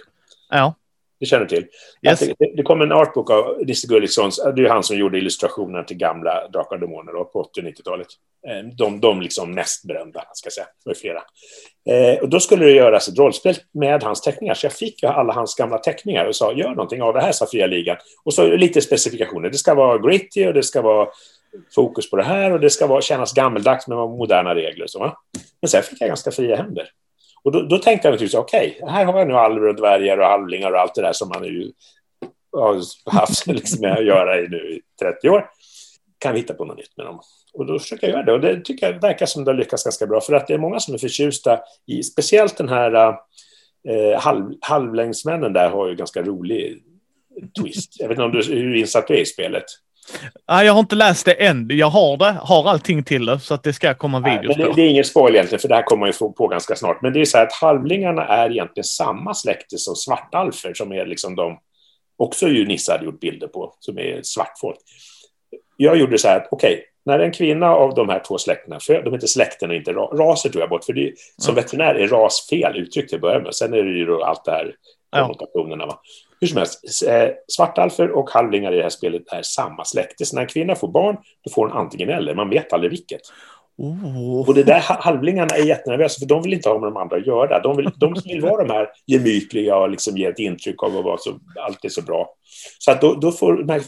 S1: Ja.
S2: Det känner du till? Yes. Det, det, kom en artbook av Nisse Gullikssons, det är han som gjorde illustrationerna till gamla Drakar och Demoner på 80 och 90-talet. Eh, de, de liksom mest berömda, ska jag säga. Det var flera. Eh, och då skulle det göras ett rollspel med hans teckningar, så jag fick alla hans gamla teckningar och sa gör någonting av det här, sa Fria Ligan. Och så lite specifikationer. Det ska vara gritty och det ska vara fokus på det här och det ska vara, kännas gammeldags med moderna regler. Så, va? Men sen fick jag ganska fria händer. Och då, då tänkte jag naturligtvis, okej, okay, här har jag nu alver och dvärgar och halvlingar och allt det där som man ju har haft *laughs* liksom, med att göra i nu i 30 år. Kan vi hitta på något nytt med dem? Och då försöker jag göra det. Och det tycker jag verkar som det har lyckats ganska bra. För att det är många som är förtjusta i, speciellt den här eh, halv, halvlängdsmännen där har ju ganska rolig twist. Jag vet inte om du, hur insatt du är i spelet?
S1: Nej, jag har inte läst det än. Jag har det, har allting till det, så att det ska komma videos
S2: Nej, det, det, är ingen spoil egentligen, för det här kommer man ju på ganska snart. Men det är så här att halvlingarna är egentligen samma släkte som svartalfer, som är liksom de också ju Nisse hade gjort bilder på, som är svartfolk. Jag gjorde så här att, okej, okay, när en kvinna av de här två släkterna, för de heter släkten och inte raser tog jag bort, för det, som mm. veterinär är ras fel uttryck till att börja med. Sen är det ju allt det här konnotationerna. Ja. Hur som helst, eh, svartalfer och halvlingar i det här spelet är samma släkte. Så när en kvinna får barn, då får hon antingen eller. Man vet aldrig vilket.
S1: Oh.
S2: Och det där halvlingarna är jättenervösa för de vill inte ha med de andra att göra. De vill, de vill vara de här gemytliga och liksom ge ett intryck av att vara så, allt är så bra. Så att då, då får de här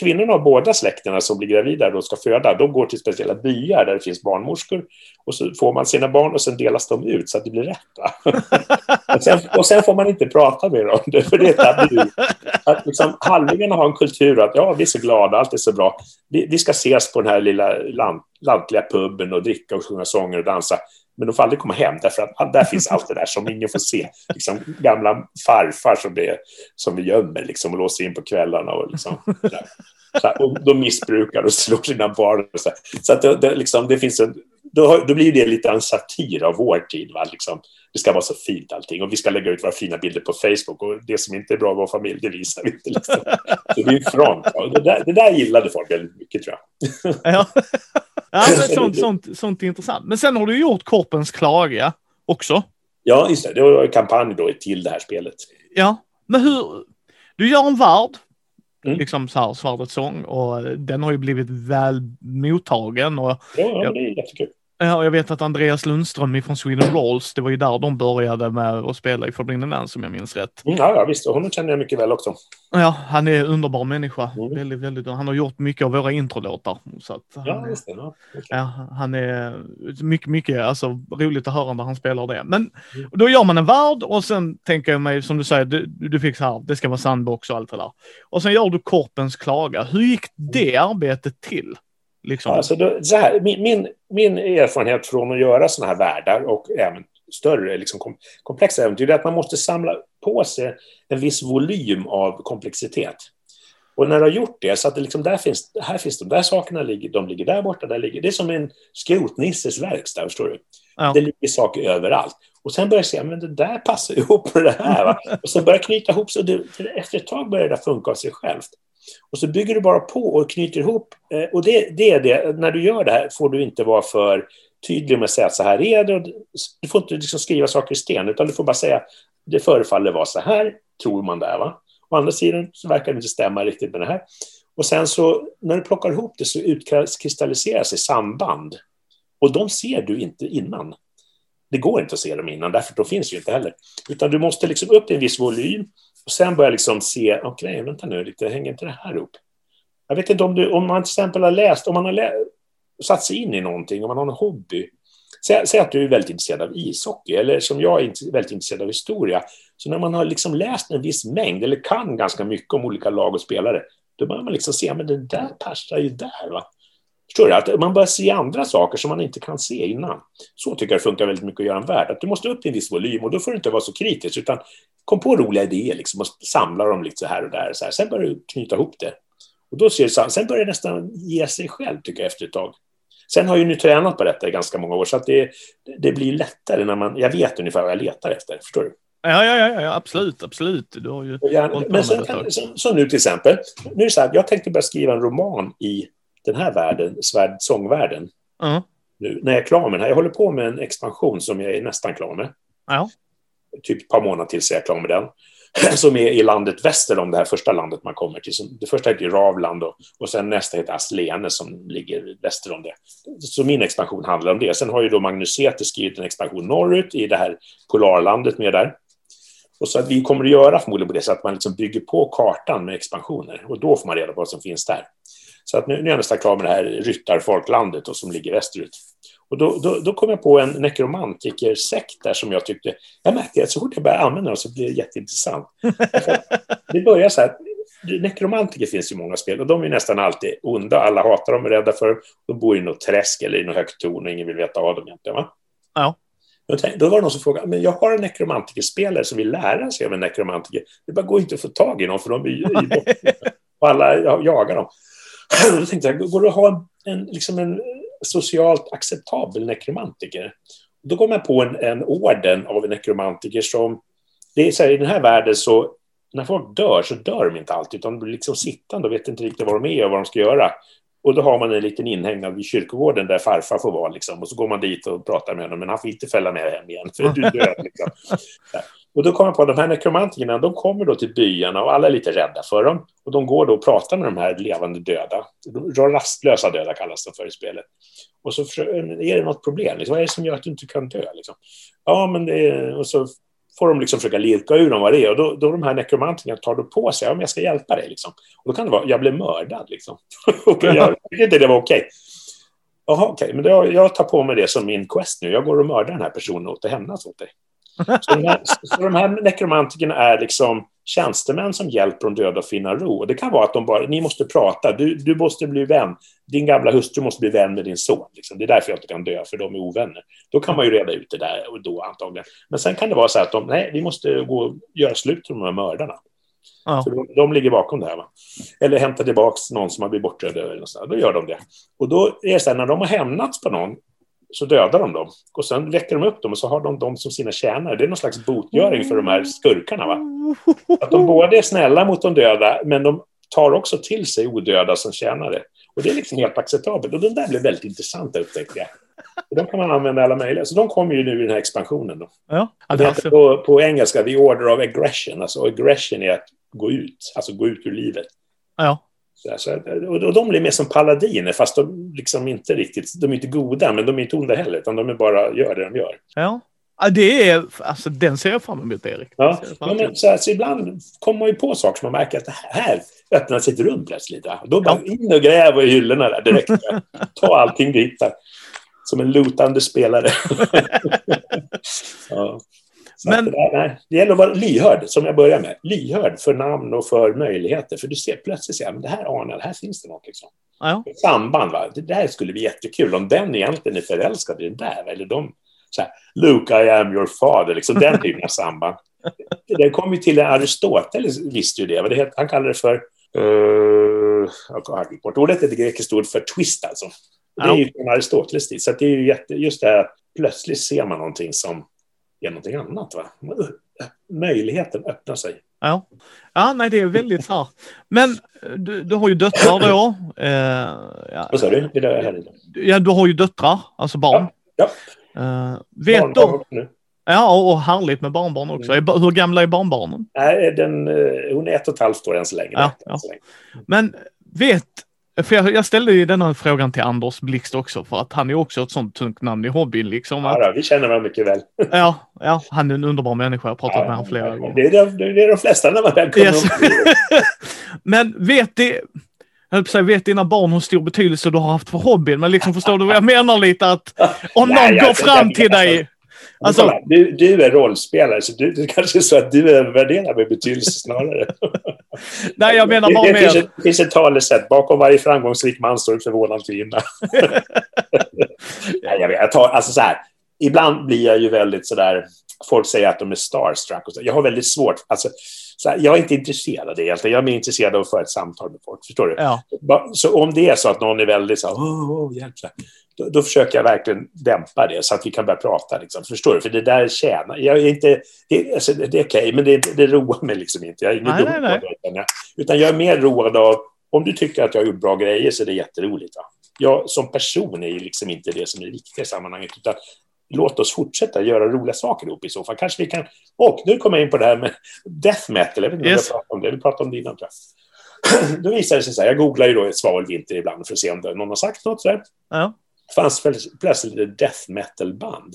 S2: kvinnorna av båda släkterna som blir gravida och ska föda, de går till speciella byar där det finns barnmorskor och så får man sina barn och sen delas de ut så att det blir rätt. *laughs* och, sen, och sen får man inte prata med dem, *laughs* för det är tabu. Att liksom, halvlingarna har en kultur att ja, vi är så glada, allt är så bra. Vi, vi ska ses på den här lilla land, lantliga puben och dricka och sjunga sånger och dansa. Men de får aldrig komma hem därför att där finns allt det där som ingen får se. Liksom, gamla farfar som, det, som vi gömmer liksom, och låser in på kvällarna. Och, liksom, så här, och de missbrukar och slår sina barn. så, så att det, det, liksom, det finns en, då, då blir det lite en satir av vår tid. Va? Liksom, det ska vara så fint allting och vi ska lägga ut våra fina bilder på Facebook och det som inte är bra i vår familj, det visar vi inte. Liksom. Så det är front. Det där, det där gillade folk väldigt mycket tror jag. *laughs*
S1: Ja, ja sånt, sånt, sånt är intressant. Men sen har du gjort Korpens klaga också.
S2: Ja, just det. Det var en kampanj då till det här spelet.
S1: Ja, men hur... Du gör en värld, mm. liksom så här Svärdets sång, och den har ju blivit väl mottagen. Och,
S2: ja, ja, det är jättekul.
S1: Ja, jag vet att Andreas Lundström från Sweden Rolls, det var ju där de började med att spela i Forbidden Land som jag minns rätt.
S2: Mm, ja, ja, visst. Och honom känner jag mycket väl också.
S1: Ja, han är en underbar människa. Mm. Väldigt, väldigt, han har gjort mycket av våra introlåtar. Så att
S2: ja, just det. Ja,
S1: okay. ja, han är mycket, mycket, alltså roligt att höra när han spelar det. Men mm. då gör man en värld och sen tänker jag mig, som du säger, du, du fick så här, det ska vara sandbox och allt det där. Och sen gör du Korpens klaga. Hur gick det arbetet till? Liksom.
S2: Alltså då, så här, min, min, min, erfarenhet från att göra sådana här världar och även större liksom, kom, komplexa äventyr är att man måste samla på sig en viss volym av komplexitet. Och när du har gjort det, så att det liksom, där finns, här finns de där sakerna, ligger, de ligger där borta, där ligger, det är som en skrotnisses verkstad, förstår du? Ja. Det ligger saker överallt. Och sen börjar jag se, men det där passar *laughs* ihop med det här. Va? Och sen börjar knyta ihop, så det, efter ett tag börjar det funka av sig självt. Och så bygger du bara på och knyter ihop. Eh, och det, det är det, när du gör det här får du inte vara för tydlig med att säga att så här är det. Du får inte liksom skriva saker i sten, utan du får bara säga det förefaller vara så här, tror man där. Va? Å andra sidan så verkar det inte stämma riktigt med det här. Och sen så när du plockar ihop det så utkristalliseras i samband. Och de ser du inte innan. Det går inte att se dem innan, därför de finns ju inte heller. Utan du måste liksom upp i en viss volym och sen börjar jag liksom se, okej, okay, vänta nu lite, hänger inte det här ihop? Jag vet inte om, du, om man till exempel har läst, om man har lä satt sig in i någonting, om man har en hobby. Säg, säg, att du är väldigt intresserad av ishockey, eller som jag är väldigt intresserad av historia. Så när man har liksom läst en viss mängd, eller kan ganska mycket om olika lag och spelare, då börjar man liksom se, men det där passar ju där. Va? Förstår du? Att man börjar se andra saker som man inte kan se innan. Så tycker jag det funkar väldigt mycket att göra en värld. Att du måste upp i en viss volym och då får du inte vara så kritisk, utan kom på roliga idéer liksom och samla dem lite så här och där. Så här. Sen börjar du knyta ihop det. Och då ser det, sen börjar det nästan ge sig själv, tycker jag, efter ett tag. Sen har jag ju nu tränat på detta i ganska många år, så att det, det blir lättare när man... Jag vet ungefär vad jag letar efter, förstår du?
S1: Ja, ja, ja, ja absolut, absolut. Du har ju
S2: ja, men sen, kan, så, nu till exempel, nu är det så här, jag tänkte börja skriva en roman i den här världen, svärd, sångvärlden.
S1: Mm.
S2: Nu, när jag är klar med den här. Jag håller på med en expansion som jag är nästan klar med.
S1: Ja.
S2: Typ ett par månader till så är jag klar med den. *laughs* Som är i landet väster om det här första landet man kommer till. Det första heter Ravland och, och sen nästa heter Aslene som ligger väster om det. Så min expansion handlar om det. Sen har ju då Magnus skrivit en expansion norrut i det här polarlandet med där. Och så att vi kommer att göra förmodligen på det så att man liksom bygger på kartan med expansioner och då får man reda på vad som finns där. Så att nu, nu är jag nästan klar med det här ryttarfolklandet och som ligger västerut. Och då, då, då kom jag på en nekromantikersekt där som jag tyckte, jag märkte att så fort jag började använda den så blev det jätteintressant. *laughs* det börjar så här, nekromantiker finns ju många spel och de är nästan alltid onda, alla hatar dem, är rädda för dem. De bor i något träsk eller i något högt torn och ingen vill veta av dem egentligen. Va?
S1: Ja.
S2: Då var det någon som frågade, men jag har en nekromantikerspelare som vill lära sig av en nekromantiker. Det bara går inte att få tag i någon för de är ju *laughs* och alla jagar dem. *clears throat* Då tänkte jag, går det att ha en, liksom en socialt acceptabel nekromantiker? Då går man på en, en orden av en nekromantiker som... Det är så här, I den här världen så, när folk dör så dör de inte alltid, utan de blir liksom sittande och vet inte riktigt vad de är och vad de ska göra. Och då har man en liten inhägnad vid kyrkogården där farfar får vara. Liksom. Och så går man dit och pratar med honom, men han får inte fälla med hem igen, för du död. Liksom. *laughs* Och då kommer jag på att de här nekromantikerna, de kommer då till byarna och alla är lite rädda för dem. Och de går då och pratar med de här levande döda. De rastlösa döda kallas de för i spelet. Och så är det något problem. Liksom, vad är det som gör att du inte kan dö? Liksom? Ja, men det är... Och så får de liksom försöka lirka ur dem vad det är. Och då, då de här nekromantikerna tar då på sig, ja, men jag ska hjälpa dig. Liksom. Och då kan det vara, jag blev mördad. Liksom. *laughs* och jag tyckte inte det var okej. Okay. Jaha, okej, okay. men då, jag tar på mig det som min quest nu. Jag går och mördar den här personen och hämnas åt dig. Så de, här, så de här nekromantikerna är liksom tjänstemän som hjälper de döda att finna ro. Och det kan vara att de bara, ni måste prata, du, du måste bli vän. Din gamla hustru måste bli vän med din son. Liksom. Det är därför jag inte kan dö, för de är ovänner. Då kan man ju reda ut det där och då antagligen. Men sen kan det vara så att de, nej, vi måste gå och göra slut med de här mördarna. Ja. Så de, de, ligger bakom det här. Va? Eller hämta tillbaka någon som har blivit bortrövad. Då gör de det. Och då är det så här, när de har hämnats på någon så dödar de dem. Och sen väcker de upp dem och så har de dem som sina tjänare. Det är någon slags botgöring för de här skurkarna. Va? Att de både är snälla mot de döda, men de tar också till sig odöda som tjänare. Och det är liksom helt acceptabelt. Och de där blev väldigt intressanta upptäckte jag. Och de kan man använda alla möjliga. Så de kommer ju nu i den här expansionen. Då.
S1: Ja,
S2: det heter på, på engelska The Order of Aggression. Alltså aggression är att gå ut, alltså gå ut ur livet.
S1: Ja.
S2: Så, och de blir mer som paladiner, fast de liksom inte riktigt, de är inte goda, men de är inte onda heller, utan de är bara gör det de gör.
S1: Ja. Ja, det är, alltså den ser jag fram emot, Erik.
S2: Ja, ja men så, så ibland kommer man ju på saker som man märker att det här öppnar sig ett rum plötsligt. Då bara ja. in och gräv i hyllorna där direkt. *laughs* Ta allting dit där. Som en lutande spelare. *laughs* ja. Men... Det, nej, det gäller att vara lyhörd, som jag börjar med. Lyhörd för namn och för möjligheter. För du ser plötsligt, ja, men det här anar här finns det något. Liksom.
S1: Ja.
S2: Samband, va? det där skulle bli jättekul. Om den egentligen är förälskad i den där, eller de, så här, Luke, I am your father, liksom den typen av samband. Det kom ju till Aristoteles, visste ju det. det han kallade det för, uh, bort ordet, är ett grekiskt ord för twist alltså. Det är ju från Aristoteles tid, så det är ju jätte, just det här, plötsligt ser man någonting som är någonting annat. Va? Möjligheten öppnar sig.
S1: Ja. ja, nej det är väldigt så Men eh, du, du har ju döttrar då. Eh,
S2: ja. Vad sa du? Det är här
S1: ja, du har ju döttrar, alltså barn.
S2: Ja.
S1: ja. Eh, vet barnbarn de... Ja, och härligt med barnbarn också. Mm. Hur gamla är barnbarnen?
S2: Nej, den, eh, hon är ett och ett halvt år än så länge.
S1: Ja, ja. Men vet för jag, jag, ställde ju denna frågan till Anders Blixt också, för att han är också ett sånt tungt namn i hobbyn. Liksom,
S2: att,
S1: ja,
S2: vi känner varandra mycket väl. *laughs*
S1: ja, ja, han är en underbar människa. Jag har pratat ja, med honom flera
S2: ja,
S1: gånger.
S2: Det är, de, det är de flesta när man väl kommer yes. *laughs*
S1: Men vet det, jag säga, vet dina barn hur stor betydelse du har haft för hobbyn? Men liksom förstår du vad jag menar lite? Att om *laughs* någon Nej, går fram till dig
S2: Alltså, du, du är rollspelare, så du, det kanske är så att du övervärderar med betydelse snarare. *laughs*
S1: Nej, jag menar bara
S2: det,
S1: det
S2: finns ett, finns ett talesätt. Bakom varje framgångsrik man står en förvånad kvinna. *laughs* Nej, jag, vet, jag tar, alltså så här, ibland blir jag ju väldigt sådär... Folk säger att de är starstruck. Och så. Jag har väldigt svårt... Alltså, så här, jag är inte intresserad av det egentligen. Jag är mer intresserad av att föra ett samtal med folk. Förstår du?
S1: Ja.
S2: Så om det är så att någon är väldigt så här, oh, oh, hjälp, så här, då, då, försöker jag verkligen dämpa det så att vi kan börja prata. Liksom. Förstår du? För det där tjänar... Jag är inte... Det, alltså, det är okej, okay, men det, det roar mig liksom inte. Jag är nej, nej, nej. Utan, jag, utan jag är mer road av... Om du tycker att jag har gjort bra grejer så är det jätteroligt. Va? Jag som person är liksom inte det som är viktigt i sammanhanget. Utan låt oss fortsätta göra roliga saker ihop i så fall. Kanske vi kan... Och nu kommer jag in på det här med death metal. Jag vet inte yes. om jag pratar om det. Vi pratade om det innan, tror jag. *clears throat* Då visar det sig så här, jag googlar ju då ett svavelvinter ibland för att se om någon har sagt något. Så här.
S1: Ja
S2: fanns plötsligt ett death metal-band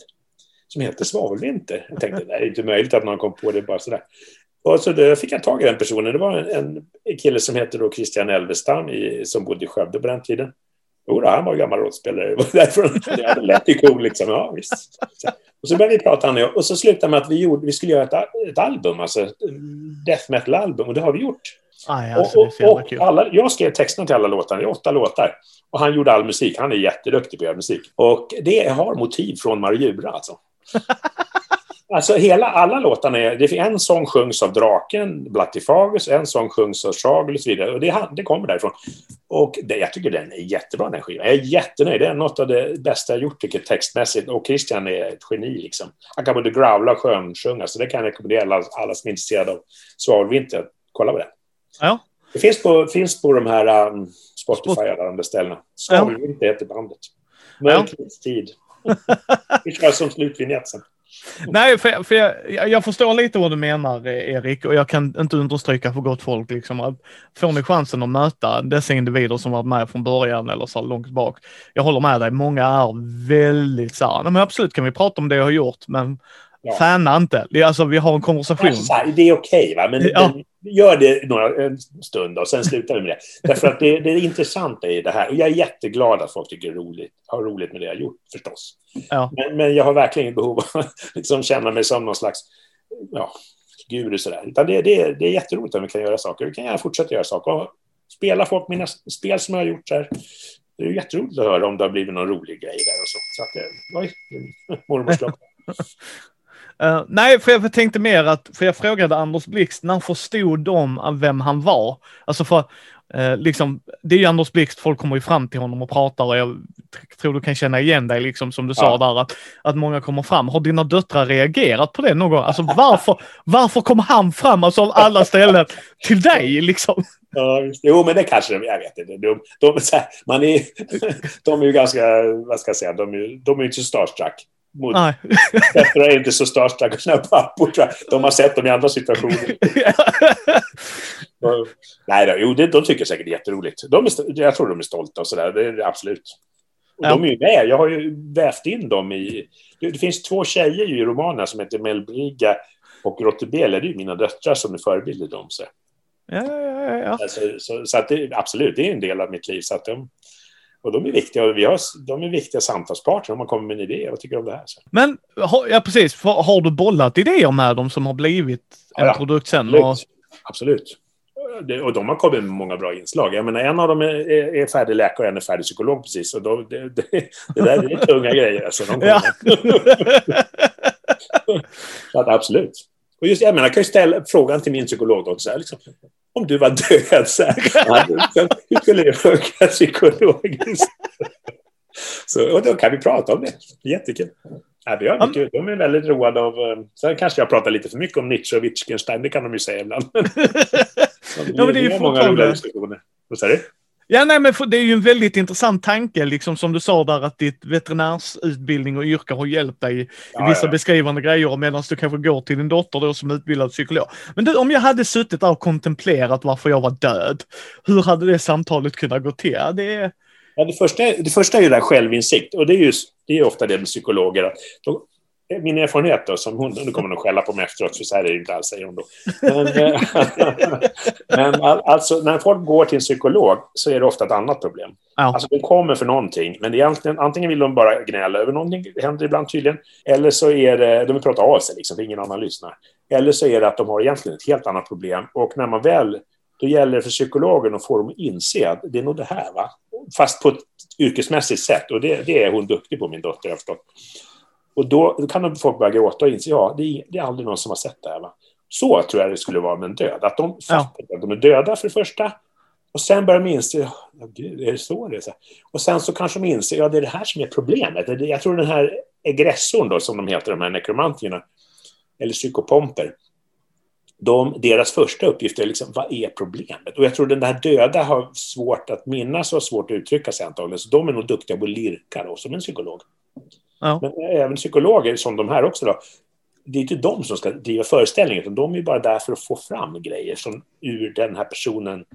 S2: som heter Svavelvinter. Jag tänkte, det är inte möjligt att någon kom på det bara sådär. Och så då fick jag tag i den personen. Det var en, en kille som hette då Christian Elvestam i, som bodde i Skövde på den tiden. Jo, han var gammal rollspelare. *laughs* det lät ju cool liksom. Ja, visst. Och så började vi prata han och jag. Och så slutade med att vi, gjorde, vi skulle göra ett, ett album, alltså ett death metal-album. Och det har vi gjort.
S1: Aj, alltså,
S2: och, och, och alla, jag skrev texterna till alla låtar, det är åtta låtar. Och han gjorde all musik, han är jätteduktig på att göra musik. Och det har motiv från Marjura alltså. *laughs* Alltså hela, alla låtarna är, det är en sång sjungs av draken, Blattifagus, en sång sjungs av Chagel och så vidare. Och det, det kommer därifrån. Och det, jag tycker den är jättebra den skivan. Jag är jättenöjd. Det är något av det bästa jag gjort tycker textmässigt. Och Christian är ett geni liksom. Han kan både growla och skönsjunga. Så det kan jag rekommendera alla, alla som är intresserade av Svavelvinter att kolla på det.
S1: Ja.
S2: Det finns på, finns på de här um, Spotify och alla de där ställena. Svavelvinter ja. heter bandet. Mörkrets tid. Vi kör som slutvinjett sen.
S1: Nej, för, för jag, jag, förstår lite vad du menar Erik och jag kan inte understryka för gott folk liksom att får ni chansen att möta dessa individer som varit med från början eller så långt bak. Jag håller med dig, många är väldigt så här, men absolut kan vi prata om det jag har gjort, men Ja. Fana inte. Alltså, vi har en konversation.
S2: Här, det är okej, okay, men, ja. men, gör det några, en stund och sen slutar vi med det. Därför att det, det intressanta i det här, och jag är jätteglad att folk tycker det är roligt, har roligt med det jag har gjort förstås. Ja. Men, men, jag har verkligen behov av att liksom känna mig som någon slags ja, guru sådär. Utan det, det, det är jätteroligt om vi kan göra saker. Vi kan gärna fortsätta göra saker. Och spela folk mina spel som jag har gjort så här. Det är jätteroligt att höra om det har blivit någon rolig grej där och så. så att, oj, mormors *laughs*
S1: Uh, nej, för jag tänkte mer att, för jag frågade Anders Blixt, när förstod de vem han var? Alltså för, uh, liksom, det är ju Anders Blixt, folk kommer ju fram till honom och pratar och jag tror du kan känna igen dig, liksom som du ja. sa där, att, att många kommer fram. Har dina döttrar reagerat på det någon gång? Alltså varför, varför kommer han fram, alltså av alla ställen, till dig liksom?
S2: Ja, jo, men det kanske de, jag vet inte. De, de, här, man är, *laughs* de är ju ganska, vad ska jag säga, de är, de är inte så starstruck mot Petra *laughs* är inte så sina pappor. De har sett dem i andra situationer. *laughs* Nej, då, jo, det, de tycker säkert det är jätteroligt. De är, jag tror de är stolta och sådär. Det är absolut. Och ja. De är ju med. Jag har ju vävt in dem i... Det, det finns två tjejer i romanen som heter Melbriga och Rottebele. Det är ju mina döttrar som är förebilder dem. Så.
S1: Ja, ja, ja.
S2: Alltså, så, så att det, absolut, det är en del av mitt liv. Så att de, och de är viktiga, vi har, de är viktiga samtalspartner om man kommer med en idé. Vad tycker du om det här? Så.
S1: Men, ja precis, har du bollat idéer med dem som har blivit en ja, produkt sen?
S2: Absolut. Och... absolut. Det, och de har kommit med många bra inslag. Jag menar, en av dem är, är, är färdig läkare och en är färdig psykolog precis. Och då, det, det, det där är *laughs* tunga grejer. Alltså, ja. *laughs* så att, absolut. Och just, jag menar, jag kan ju ställa frågan till min psykolog också. Liksom, om du var död, så här, hur skulle det funka psykologiskt? Så, och då kan vi prata om det. Jättekul. Ja, vi har mycket, de är väldigt roade av... Eh, sen kanske jag pratar lite för mycket om Nietzsche och Wittgenstein, det kan de ju säga ibland. *laughs* ja, men det är ju många roliga diskussioner. Vad säger du?
S1: Ja, nej, men det är ju en väldigt intressant tanke, liksom som du sa där, att ditt veterinärsutbildning och yrke har hjälpt dig i ja, vissa ja. beskrivande grejer, medan du kanske går till din dotter då som utbildad psykolog. Men du, om jag hade suttit där och kontemplerat varför jag var död, hur hade det samtalet kunnat gå till? Ja, det,
S2: ja, det, första, det första är ju där självinsikt, och det är ju det är ofta det med psykologer, att de, min erfarenhet då, som hon, nu kommer hon att skälla på mig efteråt, för så här är det inte alls, säger hon då. Men, eh, *laughs* men alltså, när folk går till en psykolog så är det ofta ett annat problem. Ja. Alltså, de kommer för någonting, men egentligen, antingen vill de bara gnälla över någonting, det händer ibland tydligen, eller så är det, de vill prata av sig, liksom, för ingen annan lyssnar. Eller så är det att de har egentligen ett helt annat problem, och när man väl då gäller det för psykologen att få dem att inse att det är nog det här, va? Fast på ett yrkesmässigt sätt. Och det, det är hon duktig på, min dotter, jag förstått. Och då, då kan folk börja gråta och inse, ja, det är, det är aldrig någon som har sett det här. Va? Så tror jag det skulle vara med en död. Att de fattar ja. att de är döda för det första. Och sen börjar de inse, ja, gud, är det så det är? Så och sen så kanske de inser, ja, det är det här som är problemet. Jag tror den här egressorn då, som de heter, de här nekromantierna, eller psykopomper, de, deras första uppgift är liksom, vad är problemet? Och jag tror den där döda har svårt att minnas och svårt att uttrycka sig antagligen, så de är nog duktiga på att lirka då, som en psykolog. Ja. Men även psykologer som de här också då, det är inte de som ska driva föreställningen, utan de är bara där för att få fram grejer som ur den här personen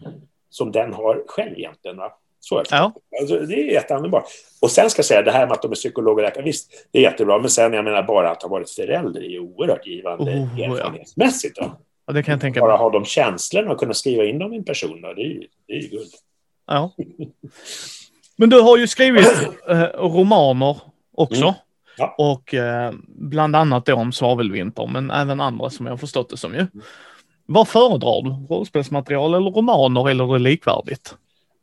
S2: som den har själv egentligen. Va? Så är det. Ja. Alltså, det är jätteanvändbart. Och sen ska jag säga det här med att de är psykologer och läkare, visst, det är jättebra, men sen jag menar bara att ha varit förälder är oerhört givande oh, erfarenhetsmässigt. Då.
S1: Ja, det kan jag tänka
S2: Bara ha de känslorna och kunna skriva in dem i en person, då, det är ju det är guld.
S1: Ja. Men du har ju skrivit *clears throat* eh, romaner också. Mm. Ja. Och eh, bland annat då om svavelvinter, men även andra som jag förstått det som ju. Mm. Vad föredrar du? Rollspelsmaterial eller romaner eller är det likvärdigt?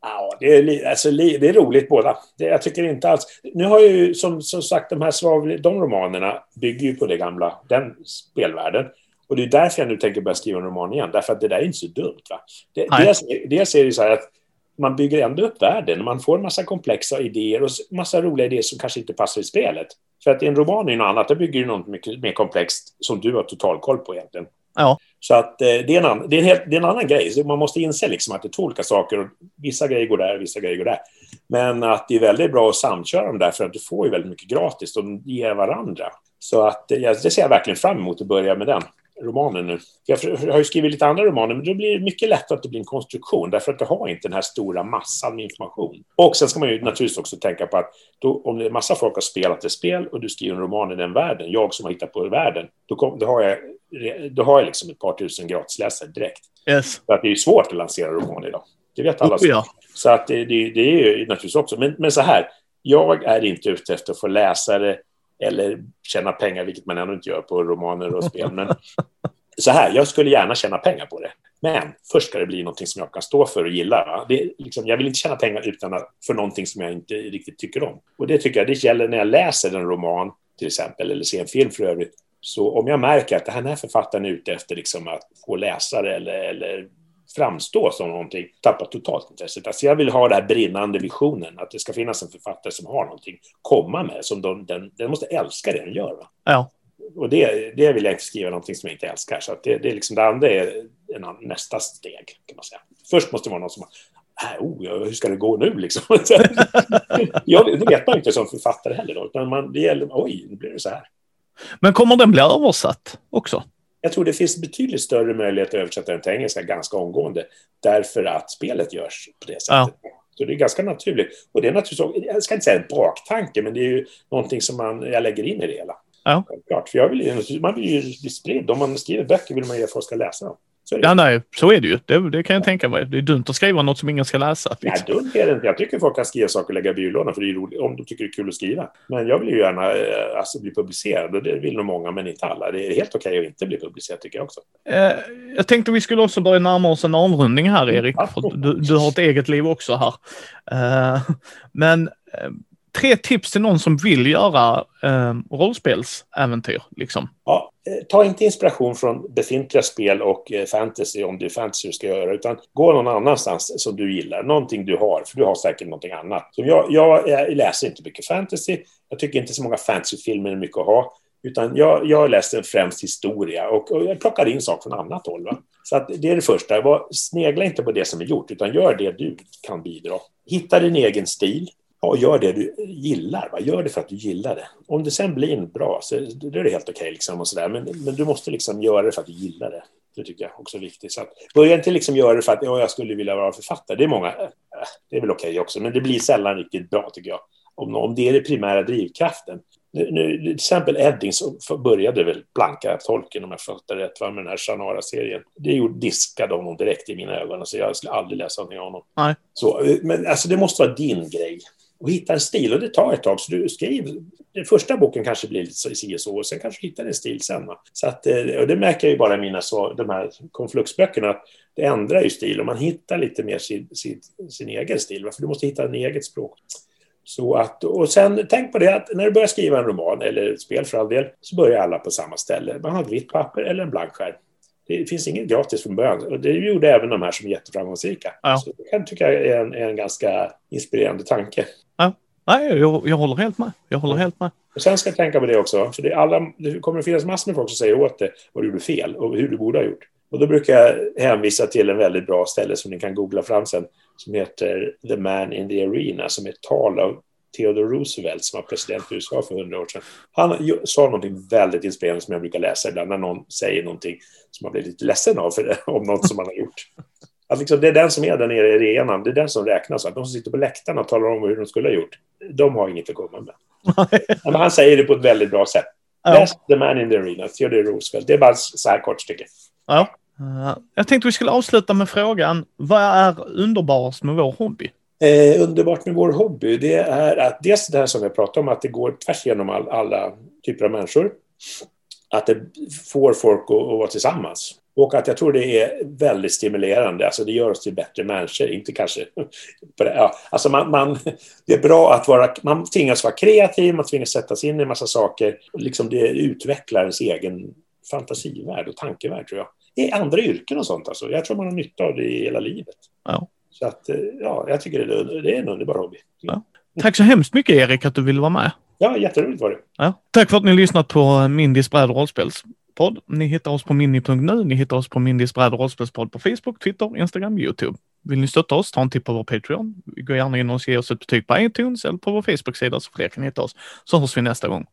S2: Ja, det är, alltså, det är roligt båda. Det, jag tycker inte alls... Nu har ju som, som sagt de här svavel, de romanerna bygger ju på det gamla, den spelvärlden. Och det är därför jag nu tänker börja skriva en roman igen, därför att det där är inte så dumt. Va? Det, dels, dels är det så här att man bygger ändå upp världen. Man får en massa komplexa idéer och massa roliga idéer som kanske inte passar i spelet. För att en roman är något annat, där bygger du något mycket mer komplext som du har total koll på egentligen.
S1: Ja.
S2: Så att eh, det, är en annan, det, är helt, det är en annan grej. Så man måste inse liksom att det är två olika saker. Och vissa grejer går där, vissa grejer går där. Men att det är väldigt bra att samköra dem där för att du får ju väldigt mycket gratis. De ger varandra. Så att, ja, det ser jag verkligen fram emot att börja med den romanen nu. Jag har ju skrivit lite andra romaner, men då blir det mycket lättare att det blir en konstruktion, därför att du har inte den här stora massan med information. Och sen ska man ju naturligtvis också tänka på att då, om det är massa folk har spelat ett spel och du skriver en roman i den världen, jag som har hittat på världen, då, kom, då har jag då har jag liksom ett par tusen gratisläsare direkt.
S1: Yes.
S2: För att det är svårt att lansera roman idag. Det vet alla.
S1: Oh, ja.
S2: Så att det, det, det, är ju naturligtvis också. Men, men så här, jag är inte ute efter att få läsare eller tjäna pengar, vilket man ändå inte gör på romaner och spel. Men så här, jag skulle gärna tjäna pengar på det. Men först ska det bli någonting som jag kan stå för och gilla. Det liksom, jag vill inte tjäna pengar utan att, för någonting som jag inte riktigt tycker om. Och det tycker jag det gäller när jag läser en roman till exempel, eller ser en film för övrigt. Så om jag märker att den här författaren är ute efter liksom att få läsare eller, eller framstå som någonting, tappar totalt intresset. Alltså jag vill ha den här brinnande visionen, att det ska finnas en författare som har någonting komma med, som de, den, den måste älska det den gör. Va?
S1: Ja.
S2: Och det, det vill jag inte skriva någonting som jag inte älskar. Så det, det, är liksom, det andra är en, nästa steg, kan man säga. Först måste det vara någon som äh, oh, hur ska det gå nu liksom? *laughs* ja, det vet man inte som författare heller då, utan man, det gäller, oj, nu blir det så här.
S1: Men kommer den bli översatt också?
S2: Jag tror det finns betydligt större möjlighet att översätta den till engelska ganska omgående därför att spelet görs på det sättet. Ja. Så det är ganska naturligt. Och det är naturligtvis, jag ska inte säga en baktanke, men det är ju någonting som man, jag lägger in i det hela.
S1: Ja.
S2: Klart, för jag vill, man vill ju bli spridd. Om man skriver böcker vill man ju att folk ska läsa dem.
S1: Ja, nej, så är det ju. Det, det, kan jag tänka mig. Det är dumt att skriva något som ingen ska läsa.
S2: Nej, dumt är det inte. Jag tycker folk kan skriva saker och lägga i byrålådan för det är roligt, om de tycker det är kul att skriva. Men jag vill ju gärna eh, alltså, bli publicerad och det vill nog många, men inte alla. Det är helt okej att inte bli publicerad tycker jag också.
S1: Eh, jag tänkte vi skulle också börja närma oss en avrundning här, Erik. Du, du, har ett eget liv också här. Eh, men eh, tre tips till någon som vill göra eh, rollspelsäventyr. Liksom.
S2: Ja, Eh, ta inte inspiration från befintliga spel och eh, fantasy om det är fantasy du ska göra, utan gå någon annanstans som du gillar. Någonting du har, för du har säkert någonting annat. Så jag, jag, jag läser inte mycket fantasy. Jag tycker inte så många fantasyfilmer är mycket att ha. Utan jag, jag läste främst historia och, och jag plockar in saker från annat håll. Va? Så att det är det första. Var, snegla inte på det som är gjort, utan gör det du kan bidra. Hitta din egen stil. Ja, gör det du gillar. Va? Gör det för att du gillar det. Om det sen blir bra så då är det helt okej. Okay, liksom, men, men du måste liksom göra det för att du gillar det. Det tycker jag också är viktigt. Så att, börja inte liksom göra det för att ja, jag skulle vilja vara författare. Det är många. Äh, det är väl okej okay också, men det blir sällan riktigt bra tycker jag. Om, om det är den primära drivkraften. Nu, nu, till exempel Edding började väl blanka tolken om jag fattar rätt med den här Shannara-serien. Det gjorde, diskade honom direkt i mina ögon. Alltså jag skulle aldrig läsa någonting av honom.
S1: Nej.
S2: Så, men alltså det måste vara din grej och hitta en stil. Och det tar ett tag, så du skriver. Den första boken kanske blir lite si och så, och sen kanske du hittar en stil sen. Så att, eh, och det märker jag ju bara i mina så, de här konfluxböckerna, att det ändrar ju stil och man hittar lite mer sin, sin, sin egen stil. För du måste hitta en eget språk. Så att, och sen tänk på det att när du börjar skriva en roman, eller ett spel för all del, så börjar alla på samma ställe. Man har ett vitt papper eller en blank skärm. Det finns inget gratis från början. Och det gjorde även de här som är jätteframgångsrika. Ja. Så det kan tycka jag är en, är en ganska inspirerande tanke.
S1: Nej, jag, jag håller helt med. Jag håller helt med.
S2: Och sen ska jag tänka på det också, för det, alla, det kommer att finnas massor med folk som säger åt dig vad du gjorde fel och hur du borde ha gjort. Och då brukar jag hänvisa till en väldigt bra ställe som ni kan googla fram sen, som heter The Man in the Arena, som är ett tal av Theodore Roosevelt som var president i USA för hundra år sedan. Han sa någonting väldigt inspirerande som jag brukar läsa ibland när någon säger någonting som man blir lite ledsen av för det, om något som man har gjort. Att liksom, det är den som är där nere i arenan, det är den som räknas. Att de som sitter på läktarna och talar om hur de skulle ha gjort, de har inget att komma med. Men han säger det på ett väldigt bra sätt. Ja. Best the man in the arena, Theodore Roosevelt. Det är bara så här kort stycke.
S1: Ja. Uh, jag tänkte vi skulle avsluta med frågan, vad är underbarast med vår hobby?
S2: Eh, underbart med vår hobby, det är att dels det här som jag pratade om, att det går tvärs igenom all, alla typer av människor. Att det får folk att, att vara tillsammans. Och att jag tror det är väldigt stimulerande, alltså det gör oss till bättre människor, inte kanske... *laughs* ja, alltså man, man, det är bra att vara... Man tvingas vara kreativ, man tvingas sätta sig in i en massa saker. Liksom det utvecklar ens egen fantasivärld och tankevärld, tror jag. I andra yrken och sånt, alltså. Jag tror man har nytta av det i hela livet.
S1: Ja.
S2: Så att, eh, ja, jag tycker det, det är en underbar hobby. Ja.
S1: Tack så hemskt mycket Erik att du ville vara med.
S2: Ja, jätteroligt var det.
S1: Ja. Tack för att ni lyssnat på Mindys bräd och podd. Ni hittar oss på mini.nu. Ni hittar oss på Mindys bräd rollspelspodd på Facebook, Twitter, Instagram, Youtube. Vill ni stötta oss, ta en titt på vår Patreon. Gå gärna in och ge oss ett betyg på iTunes eller på vår Facebook-sida så fler kan hitta oss. Så hörs vi nästa gång.